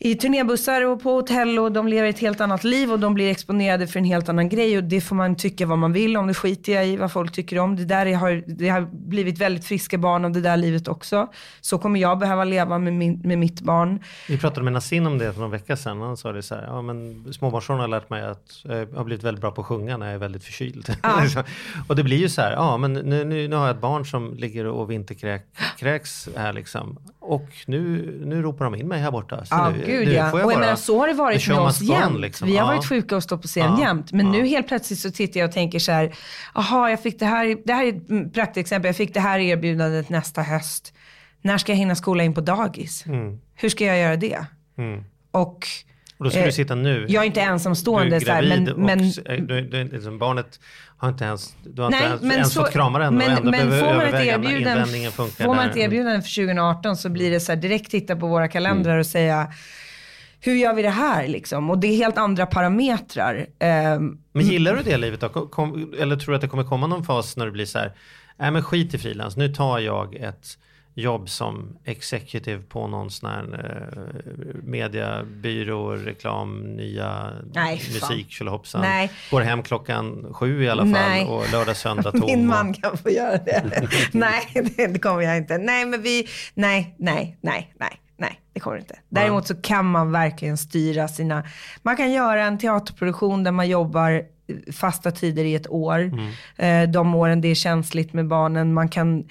i turnébussar och på hotell och de lever ett helt annat liv och de blir exponerade för en helt annan grej och det får man tycka vad man vill om, det skiter jag i vad folk tycker om. Det där är, har, det har blivit väldigt friska barn av det där livet också. Så kommer jag behöva leva med, min, med mitt barn. Vi pratade med Nassim om det för någon vecka sedan. Han sa det så här, ja men småbarnsåren har lärt mig att eh, jag har blivit väldigt bra på att sjunga när jag är väldigt förkyld. Liksom. [laughs] och det blir ju så här, ja men nu, nu, nu har jag ett barn som ligger och vinterkräks här liksom. Och nu, nu ropar de in mig här borta. Så Ja, nu, gud nu ja. får jag Och jag bara- menar, så har det varit med oss jämt. liksom. Vi har varit sjuka och stått på scen Ja, jämt. Men ja. nu helt plötsligt så tittar jag och tänker så här, jaha, jag fick det här, det här är ett mm, praktexempel, jag fick det här erbjudandet nästa höst. när ska jag hinna skola in på dagis? Hur ska jag göra det? Och Och då ska Eh, du sitta nu. jag är inte ensamstående Du är så här, gravid men, och men eh, du, du, liksom, barnet har inte ens, du har inte Nej, ens, men ens så- fått krama den och men, ändå men får man ett erbjudande, får man ett erbjudande för 2018 så blir det så här direkt titta på våra kalendrar och säga hur gör vi det här liksom? Och det är helt andra parametrar. Ehm, Men gillar du det livet då? Kom, eller tror du att det kommer komma någon fas när det blir så här, nej men skit i frilans, nu tar jag ett jobb som executive på någon sån här eh, mediebyrå, reklam, nya Nej, musik, tjolahoppsan. Går hem klockan sju i alla fall Nej. och lördag, söndag tom. Min man kan få göra det. [laughs] nej, det, kommer jag inte. Nej, men vi, nej, nej, nej, nej. Nej, det kommer inte. Däremot så kan man verkligen styra sina... Man kan göra en teaterproduktion där man jobbar fasta tider i ett år. Eh, de åren det är känsligt med barnen. Man kan,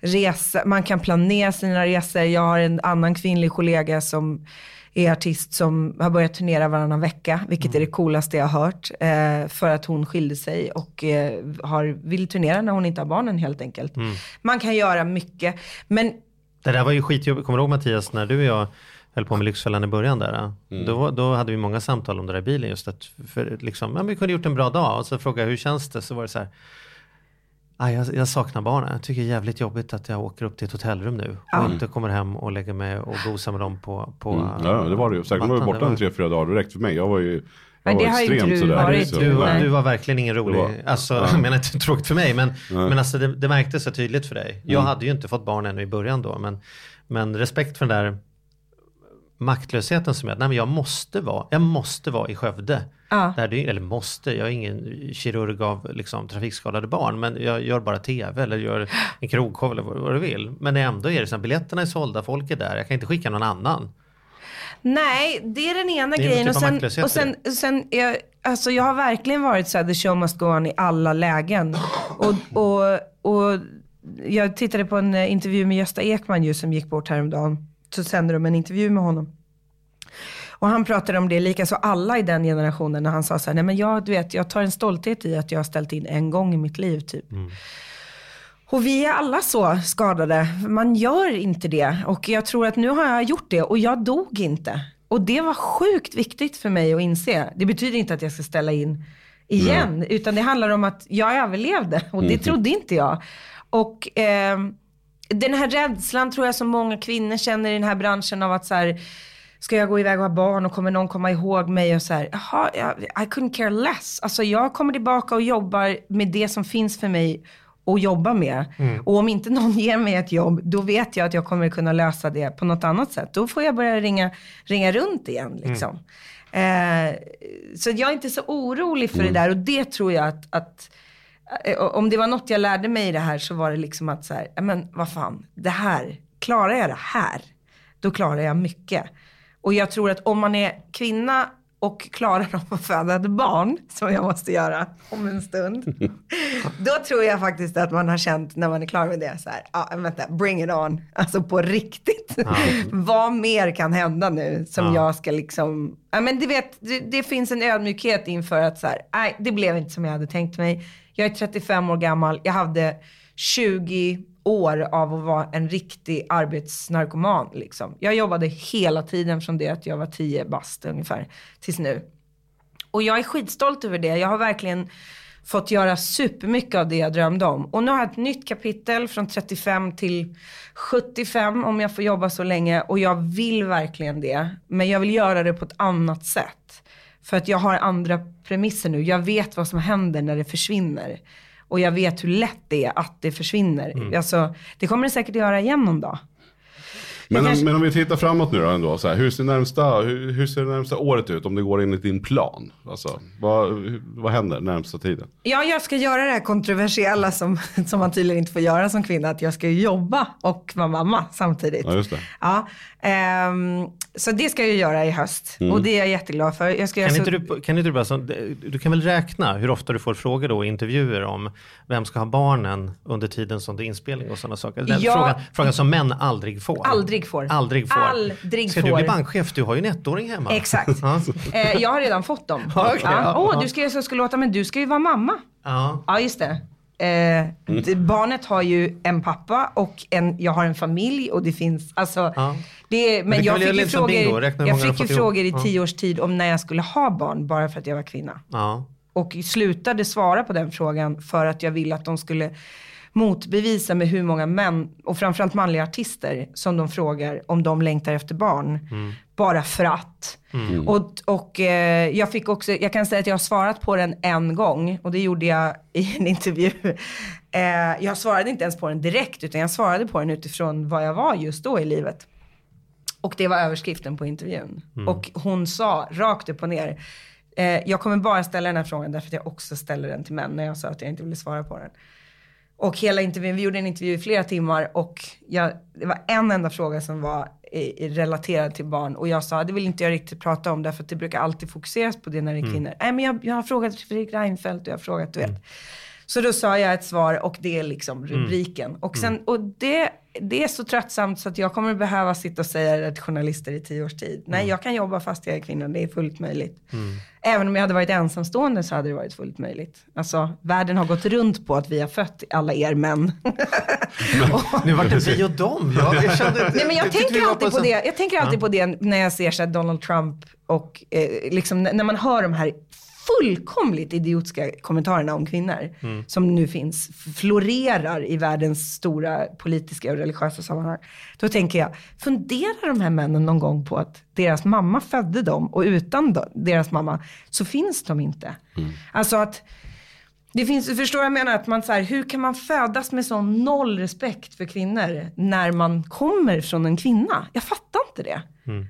resa, man kan planera sina resor. Jag har en annan kvinnlig kollega som är artist som har börjat turnera varannan vecka, vilket är det coolaste jag har hört. Eh, för att hon skilde sig och eh, har, vill turnera när hon inte har barnen helt enkelt. Man kan göra mycket. Men Det där var ju skitjobbigt. Kommer du ihåg Mattias när du och jag höll på med Lyxfällan i början där? Då, då hade vi många samtal om det där i bilen just att för, liksom, ja, vi kunde gjort en bra dag och så frågade jag hur känns det? Så var det så här. "Ah, jag, jag saknar barnen. Jag tycker det är jävligt jobbigt att jag åker upp till ett hotellrum nu och inte kommer hem och lägger mig och gosar med dem på, på Mm. Ja, det var det ju. Säkert var vi borta var- en tre, fyra dagar direkt för mig. Jag var ju jag Men det har ju inte extremt du sådär. varit. Så- Du, var- du var verkligen ingen rolig, Det var- alltså, [laughs] jag menar inte tråkigt för mig, men, men alltså det, det märktes så tydligt för dig. Jag hade ju inte fått barn ännu i början då, men, men respekt för den där maktlösheten som jag, nej men jag måste vara, jag måste vara i Skövde. Ja. Där det, eller måste, jag är ingen kirurg av liksom, trafikskadade barn, men jag gör bara tv eller gör en krogshow eller vad, vad du vill. Men ändå är det så här, biljetterna är sålda, folk är där, jag kan inte skicka någon annan. Nej, det är den ena är grejen. Och typ av sen, och sen, sen är, alltså jag har verkligen varit så här, the show must go on i alla lägen. Och, och, och jag tittade på en eh, intervju med Gösta Ekman ju, som gick bort häromdagen. Så sände de en intervju med honom. Och han pratade om det, likaså alla i den generationen, när han sa så här, nej men jag, du vet, jag tar en stolthet i att jag har ställt in en gång i mitt liv typ. Och vi är alla så skadade. Man gör inte det. Och jag tror att nu har jag gjort det och jag dog inte. Och det var sjukt viktigt för mig att inse. Det betyder inte att jag ska ställa in igen. Utan det handlar om att jag överlevde. Och det trodde inte jag. Och ehm, den här rädslan tror jag som många kvinnor känner i den här branschen av att så här, ska jag gå iväg och ha barn och kommer någon komma ihåg mig och så här, jaha, jag- I couldn't care less. Alltså jag kommer tillbaka och jobbar med det som finns för mig att jobba med. Och om inte någon ger mig ett jobb, då vet jag att jag kommer kunna lösa det på något annat sätt. Då får jag börja ringa, ringa runt igen liksom. Eh, så jag är inte så orolig för det där och det tror jag att, att om det var något jag lärde mig i det här så var det liksom att så här, ja, men vad fan, det här, klarar jag det här, då klarar jag mycket. Och jag tror att om man är kvinna och klarar av att föda ett barn, som jag måste göra om en stund, [laughs] då tror jag faktiskt att man har känt när man är klar med det så här, ja ah, vänta, bring it on, alltså på riktigt. [laughs] Vad mer kan hända nu som Ja. jag ska liksom, ja men du vet, det, det finns en ödmjukhet inför att så här, nej det blev inte som jag hade tänkt mig. Jag är 35 år gammal, jag hade 20 år av att vara en riktig arbetsnarkoman. Liksom. Jag jobbade hela tiden från det att jag var 10 bast ungefär tills nu. Och jag är skitstolt över det. Jag har verkligen fått göra supermycket av det jag drömde om. Och nu har jag ett nytt kapitel från 35 till 75 om jag får jobba så länge. Och jag vill verkligen det. Men jag vill göra det på ett annat sätt. För att jag har andra premisser nu. Jag vet vad som händer när det försvinner. Och jag vet hur lätt det är att det försvinner. Alltså, det kommer det säkert att göra igen någon dag. Men, om, kanske- men om vi tittar framåt nu då ändå. Så här, hur, ser närmsta, hur, hur ser det närmsta året ut om det går enligt din plan? Alltså, vad, vad händer närmsta tiden? Ja, jag ska göra det här kontroversiella som, [laughs] som man tydligen inte får göra som kvinna. Att jag ska jobba och vara mamma samtidigt. Ja, just det. Ja, ehm, så det ska jag göra i höst. Och det är jag jätteglad för. Jag ska Kan så... inte, du, kan inte du bara, så, du kan väl räkna hur ofta du får frågor då i intervjuer om vem ska ha barnen under tiden som det är inspelning och sådana saker. Den Ja. frågan, frågan som män aldrig får. Aldrig får. Aldrig får. Aldrig ska du får. bli bankchef? Du har ju en ettåring hemma. Exakt. Eh, jag har redan fått dem. [laughs] Okej, ja. ja, Åh, ja. du ska göra så jag ska låta, men du ska ju vara mamma. Ja. Ja, just det. Eh, det, barnet har ju en pappa och en, jag har en familj och det finns, alltså. Ja. Det, men kan jag fick ju frågor, jag fick ju frågor i tio års tid om när jag skulle ha barn bara för att jag var kvinna. Ja. Och slutade svara på den frågan för att jag ville att de skulle motbevisa med hur många män, och framförallt manliga artister, som de frågar om de längtar efter barn. Bara för att. Och, och eh, jag fick också, jag kan säga att jag har svarat på den en gång och det gjorde jag i en [laughs] intervju. Eh, jag svarade inte ens på den direkt utan jag svarade på den utifrån vad jag var just då i livet. Och det var överskriften på intervjun. Och hon sa rakt upp och ner, eh, jag kommer bara ställa den här frågan därför att jag också ställer den till män när jag sa att jag inte ville svara på den. Och hela intervjun, vi gjorde en intervju i flera timmar och jag, det var en enda fråga som var i, i, relaterad till barn. Och jag sa, det vill inte jag riktigt prata om därför att det brukar alltid fokuseras på det när det är kvinnor. Nej men jag, jag har frågat Fredrik Reinfeldt och jag har frågat, du vet. Så då sa jag ett svar och det är liksom rubriken. Och, sen, och det, det är så tröttsamt så att jag kommer behöva sitta och säga det till journalister i tio års tid. Nej, jag kan jobba fast jag är kvinna, det är fullt möjligt. Även om jag hade varit ensamstående så hade det varit fullt möjligt. Alltså, världen har gått runt på att vi har fött alla er män. [laughs] Nu vart det vi och dem. Jag, jag kände, Nej, men jag tyckte vi tänker var alltid på det. Jag tänker alltid på det när jag ser så Donald Trump och eh, liksom, när man hör de här fullkomligt idiotiska kommentarerna om kvinnor Mm. som nu finns, florerar i världens stora politiska och religiösa sammanhang. Då tänker jag, funderar de här männen någon gång på att deras mamma födde dem och utan deras mamma så finns de inte. Alltså att det finns, förstår vad jag menar? Att man så här, hur kan man födas med sån noll respekt för kvinnor när man kommer från en kvinna? Jag fattar inte det.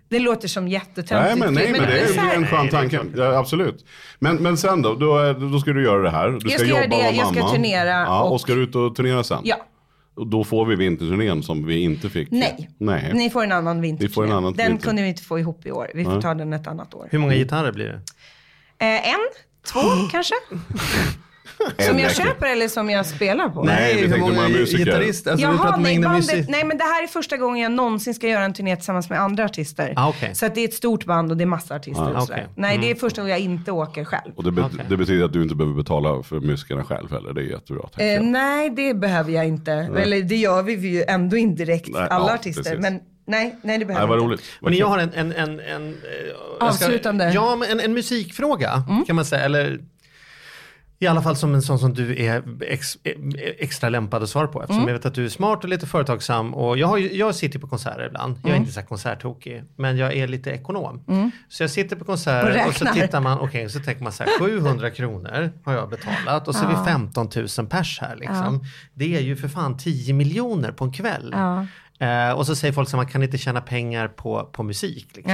Det låter som jättetöntigt. Nej men, nej, men det är ju här- en skön tanke. Ja, absolut. Men, men sen då, då, är- då ska du göra det här. Du Jag ska göra jobba det, och vara jag ska mamma. turnera Ja, och... och- ska du ut och turnera sen? Ja. Och då får vi vinterturnén som vi inte fick. Nej. Nej. Ni får en annan vinter. Vi får en annan Den vinter. kunde vi inte få ihop i år. Vi får ta den ett annat år. Hur många gitarrer blir det? Eh, en, två [gasps] kanske? Som jag köper eller som jag spelar på? Nej, vi hur tänkte många musiker. Alltså, Jaha, nej, bandet, nej men det här är första gången jag någonsin ska göra en turné tillsammans med andra artister. Ah, okej. Så att det är ett stort band och det är massa artister Ah, okej. Nej, det är första gången jag inte åker själv. Och det, be- Okej. det betyder att du inte behöver betala för musikerna själv heller. Det är jättebra. Eh, nej, det behöver jag inte. Eller det gör vi ju ändå indirekt, Nej, alla ja, artister. precis. Men nej, nej det Nej, behöver vad jag roligt. inte. Vad Men jag har en, en, en, en, eh, jag ska- Avslutande. Ja, men en, en musikfråga kan man säga. Eller i alla fall som en sån som du är ex, extra lämpad att svara på. Eftersom jag vet att du är smart och lite företagsam. Och jag, har, jag sitter på konserter ibland. Jag är inte så konserttokig. Men jag är lite ekonom. Så jag sitter på konserter Och och, så tittar man. Okej, så tänker man så här. 700 kronor har jag betalat. Och så är vi 15 000 pers här liksom. Det är ju för fan 10 miljoner på en kväll. Ja. Eh, och så säger folk att man kan inte tjäna pengar på, på musik. Liksom.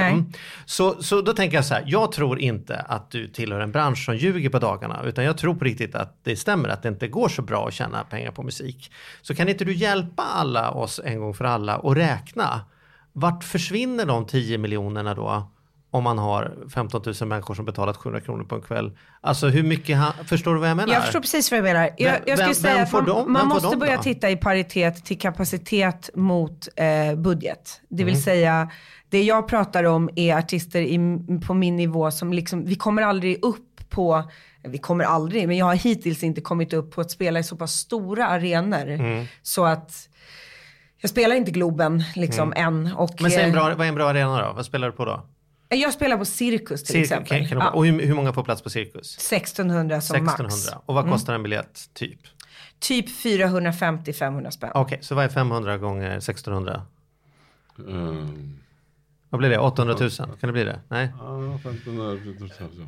Så, så då tänker jag så här, jag tror inte att du tillhör en bransch som ljuger på dagarna, utan jag tror på riktigt att det stämmer att det inte går så bra att tjäna pengar på musik. Så kan inte du hjälpa alla oss en gång för alla och räkna, vart försvinner de 10 miljonerna då? Om man har 15 000 människor som betalat 700 kronor på en kväll. Alltså hur mycket, ha, förstår du vad jag menar? Jag förstår precis vad du menar. Jag, Vem- jag skulle säga att man, dem- man måste börja då? titta i paritet till kapacitet mot eh, budget. Det Mm. vill säga, det jag pratar om är artister i, på min nivå som liksom, vi kommer aldrig upp på, vi kommer aldrig, men jag har hittills inte kommit upp på att spela i så pass stora arenor. Mm. Så att jag spelar inte Globen liksom än. Och, Mm. Men en eh, bra, vad är en bra arena då? Vad spelar du på då? Jag spelar på Cirkus till Cirkus, exempel. kan, kan du, Ja, och hur, hur många får plats på Cirkus? 1600 som 1600. max. Mm. Och vad kostar en biljett typ? Typ 450-500 spänn. Okej, så vad är 500 gånger 1600? Ehm, Vad blir det? 800 000? Kan det bli det? Nej? ja, 1500.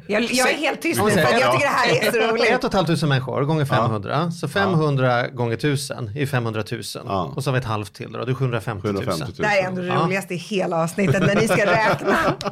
Jag, jag är helt tyst nu för jag tycker det här är så roligt. 1 500 människor gånger 500. Så 500 gånger 1000 är 500 000. Ja. Och så har vi ett halvt till då. Det är 750 000. 750 000. Det här är ändå det Ja. roligaste i hela avsnittet när ni ska [laughs] räkna. Ja,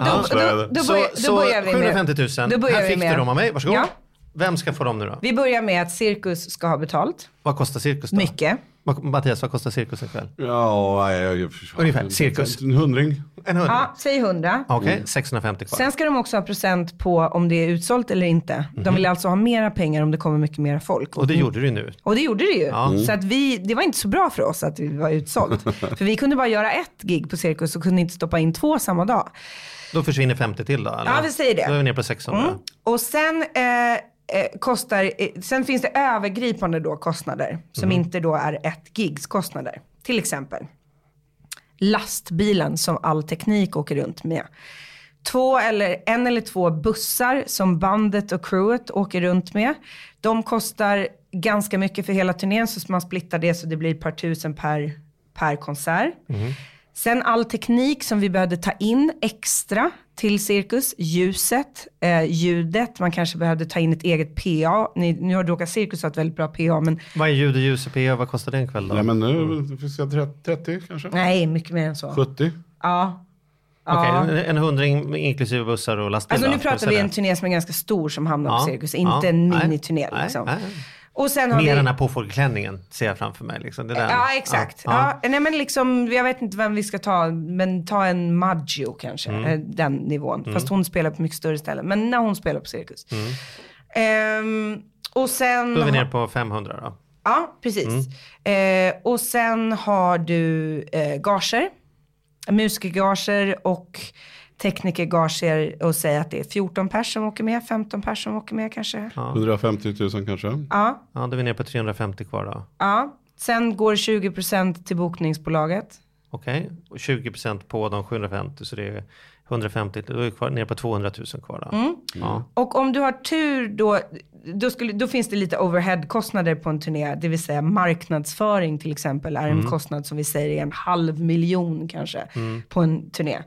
Ja, då, då, då, Så, börjar, då börjar vi med. 750 000. Då börjar Här fick du dem av mig. Varsågod. Ja. Vem ska få dem nu då? Vi börjar med att Cirkus ska ha betalt. Vad kostar cirkus då? Mycket. Mattias, vad kostar cirkus en kväll? Ja, jag, jag, Ungefär, cirkus. En hundring. En hundra? Ja, säg 100. Okej, 650 kvar. Sen ska de också ha procent på om det är utsålt eller inte. De vill alltså ha mera pengar om det kommer mycket mera folk. Mhm. Och det gjorde du nu. Och det gjorde det ju. Ja. Så att vi, det var inte så bra för oss att vi var utsålt. [laughs] för vi kunde bara göra ett gig på Cirkus och kunde inte stoppa in två samma dag. Då försvinner 50 till då? Eller? Ja, vi säger det. Då är vi nere på 600. Mm. Och sen, eh, eh, kostar, eh, sen finns det övergripande då kostnader som inte då är ett gigs kostnader. Till exempel lastbilen som all teknik åker runt med. Två eller, en eller två bussar som bandet och crewet åker runt med. De kostar ganska mycket för hela turnén så man splittar det så det blir ett par tusen per, per konsert. Sen all teknik som vi behövde ta in extra till Cirkus. Ljuset, eh, ljudet, man kanske behövde ta in ett eget PA. Ni, nu har Doka Cirkus har ett väldigt bra PA men Vad är ljud och ljus och PA? Vad kostar det en kväll då? Nej men nu, det finns jag 30, 30 kanske? nej, mycket mer än så. 70? Ja. Okej, Ja. en, en hundring inklusive bussar och lastbilar. Alltså nu pratar vi en det. turné som är ganska stor som hamnar Ja, på Cirkus, ja, inte en nej, miniturné nej, liksom. nej. Och sen har Mer vi... den här påfågelklänningen ser jag framför mig. Liksom. Det där. Ja, exakt. Ja. Nej, men liksom, jag vet inte vem vi ska ta, men ta en Maggio kanske, Mm. eh, den nivån. Fast hon spelar på mycket större ställen. Men när hon spelar på Cirkus. Ehm, och sen... Mm. Då är vi nere på 500 då. Ja, precis. Mm. Eh, och sen har du eh, gager, musikergager och teknikergager och säga att det är 14 pers som åker med, 15 pers som åker med kanske. Ja. 150 000 kanske? Ja, Ja, då är vi nere på 350 kvar då. Sen går 20% till bokningsbolaget. Okej, och 20% på de 750 så det är 150, då är vi kvar, nere på 200 000 kvar då. Ja. Och om du har tur då, då, skulle, då finns det lite overhead-kostnader på en turné. Det vill säga marknadsföring till exempel är en kostnad som vi säger är en halv miljon kanske på en turné.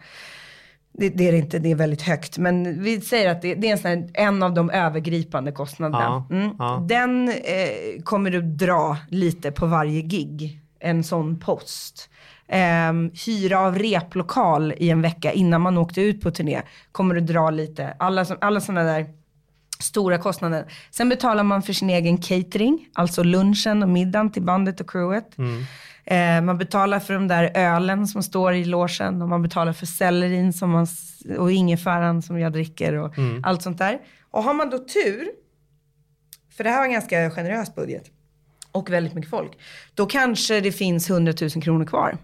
Det, det är det inte, det är väldigt högt. Men vi säger att det, det är en, sån här, en av de övergripande kostnaderna. Ja, Mm. ja. Den eh, kommer du dra lite på varje gig. En sån post. Ehm, hyra av replokal i en vecka innan man åkte ut på turné. Kommer du dra lite. Alla, alla sådana där stora kostnader. Sen betalar man för sin egen catering, alltså lunchen och middagen till bandet och crewet. Eh, man betalar för de där ölen som står i logen och man betalar för sellerin som man, och ingefäran som jag dricker och allt sånt där. Och har man då tur, för det här var en ganska generös budget och väldigt mycket folk, då kanske det finns 100 000 kronor kvar.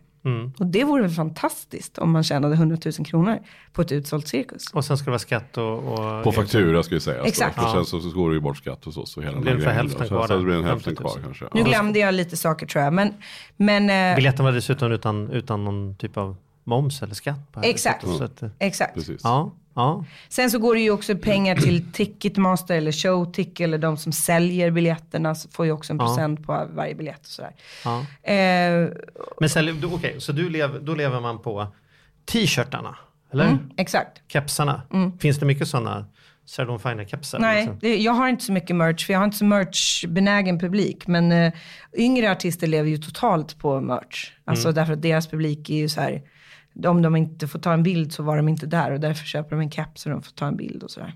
Och det vore väl fantastiskt om man tjänade 100 000 kronor på ett utsålt cirkus. Och sen ska det vara skatt och... och På faktura ska vi säga. Exakt. Och sen så, så går det ju bort skatt hos oss. Och hela Det blir ungefär grejen. hälften Så- kvar Så där. det blir en hälften 50 000. kvar kanske. Nu Ja. glömde jag lite saker tror jag, men, men eh, Biljetten var dessutom utan, utan någon typ av moms eller skatt på. Exakt. Så att, eh, exakt. Precis. ja, ja. Sen så går det ju också pengar till Ticketmaster eller Showtick eller de som säljer biljetterna så får ju också en Ja. procent på varje biljett och sådär. ja. Eh, Men okej, så du lever, då lever man på t-shirtarna? Eller? mm, exakt. Kepsarna? Finns det mycket sådana Sardon Finer-kepsar? Nej, liksom? det, jag har inte så mycket merch för jag har inte så merch-benägen publik. Men eh, yngre artister lever ju totalt på merch. Alltså därför att deras publik är ju så här, om de inte får ta en bild så var de inte där och därför köper de en keps så de får ta en bild och sådär.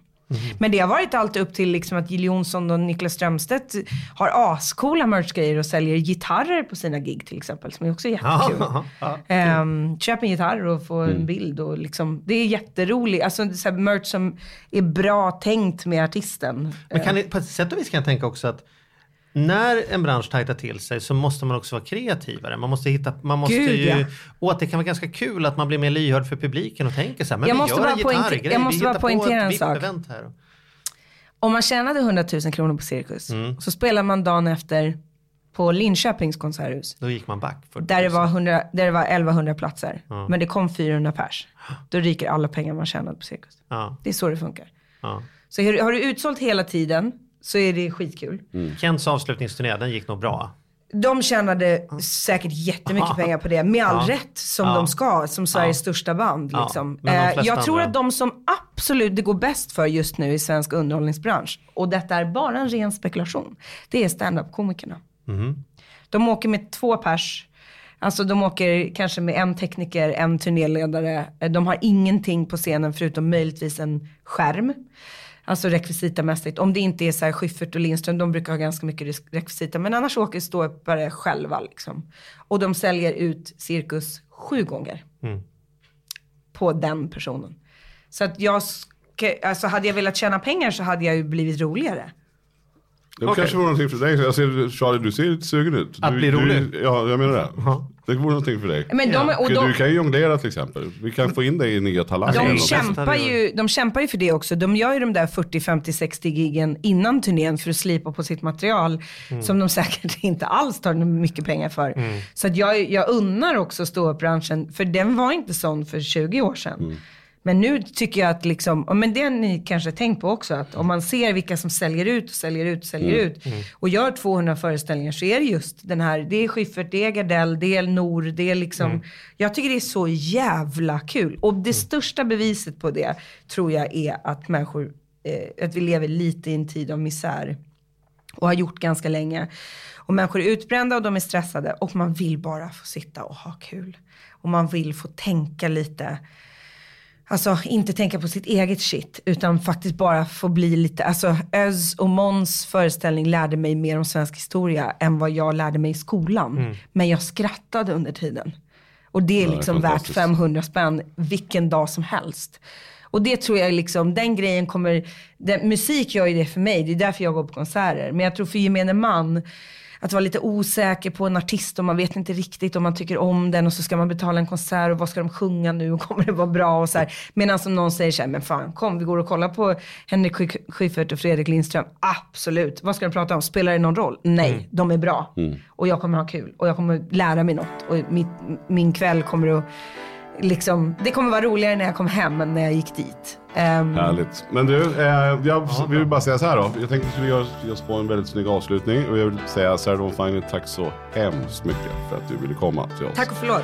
Men det har varit allt upp till liksom att Jill Johnson och Niklas Strömstedt har ascoola merchgrejer och säljer gitarrer på sina gig till exempel. Som är också jättekul. Ja, [laughs] ja, Ehm, köp en gitarr och få en bild. Och liksom, det är jätteroligt. Alltså så merch som är bra tänkt med artisten. Men kan det, på ett sätt och vis kan jag tänka också att när en bransch tajtar till sig så måste man också vara kreativare. Man måste hitta, man måste Gud, ju, ja. och att det kan vara ganska kul att man blir mer lyhörd för publiken och tänker så här, men Jag vi måste gör bara en gitarrgrej, jag måste vi bara poängtera en sak. Här. Om man tjänade 100 000 kronor på Cirkus. Mm. Så spelar man dagen efter på Linköpings konserthus. Då gick man back. 40 Där det 000. var, 100, där det var 1100 platser. Men det kom 400 pers. Då ryker alla pengar man tjänade på Cirkus. Ja, Det är så det funkar. Så har du utsålt hela tiden så är det skitkul. Kents avslutningsturné, den gick nog bra. De tjänade säkert jättemycket pengar på det, med all Ja. rätt som Ja. de ska, som Sveriges Ja. största band. Liksom. Eh, jag tror andra- att de som absolut det går bäst för just nu i svensk underhållningsbransch, och detta är bara en ren spekulation, det är stand-up-komikerna. Mhm. De åker med två pers, alltså de åker kanske med en tekniker, en turnéledare, Eh, de har ingenting på scenen förutom möjligtvis en skärm. Alltså rekvisitamässigt. Om det inte är så här Schyffert och Lindström, de brukar ha ganska mycket rekvisita. Men annars åker ståuppare själva liksom. Och de säljer ut cirkus sju gånger. På den personen. Så att jag, ska, alltså hade jag velat tjäna pengar så hade jag ju blivit roligare. Det Okej. kanske vore någonting för dig. Jag ser, Charlie, du ser lite sugen ut. Att du, bli rolig? Du, ja, jag menar det. Det vore någonting för dig. Men de, och Du, de, du kan ju jonglera till exempel. Vi kan få in dig i nya talanger. De kämpar, ju, de kämpar ju för det också. De gör ju de där 40, 50, 60 gigen innan turnén för att slipa på sitt material. Som de [laughs] säkert inte alls tar mycket pengar för. Så att jag, jag unnar också ståuppbranschen, för den var inte sån för 20 år sedan. Men nu tycker jag att liksom, men det har ni kanske tänkt på också, att om man ser vilka som säljer ut och säljer ut och säljer ut och gör 200 föreställningar så är det just den här, det är Schyffert, det är Gardell, det är Nor, det är liksom, jag tycker det är så jävla kul. Och det största beviset på det tror jag är att människor, eh, att vi lever lite i en tid av misär och har gjort ganska länge. Och människor är utbrända och de är stressade och man vill bara få sitta och ha kul. Och man vill få tänka lite. Alltså inte tänka på sitt eget shit utan faktiskt bara få bli lite, alltså Öz och Måns föreställning lärde mig mer om svensk historia än vad jag lärde mig i skolan. Men jag skrattade under tiden. Och det är Ja, det är liksom värt fantastiskt. 500 spänn vilken dag som helst. Och det tror jag liksom, den grejen kommer, den, musik gör ju det för mig, det är därför jag går på konserter. Men jag tror för gemene man, att vara lite osäker på en artist och man vet inte riktigt om man tycker om den och så ska man betala en konsert och vad ska de sjunga nu och [laughs] kommer det vara bra och så här. Medan som någon säger så här, men fan kom vi går och kollar på Henrik Schy- Schyffert och Fredrik Lindström. Absolut, vad ska de prata om? Spelar det någon roll? Nej, de är bra. Och jag kommer ha kul och jag kommer lära mig något och mitt, min kväll kommer att Liksom, det kommer vara roligare när jag kom hem än när jag gick dit. Ehm, Härligt. Men du, eh, jag vill bara säga så här då. Jag tänkte att vi gör ge oss på en väldigt snygg avslutning. Och jag vill säga Sarah Dawn Finer, tack så hemskt mycket för att du ville komma till oss. tack och förlåt.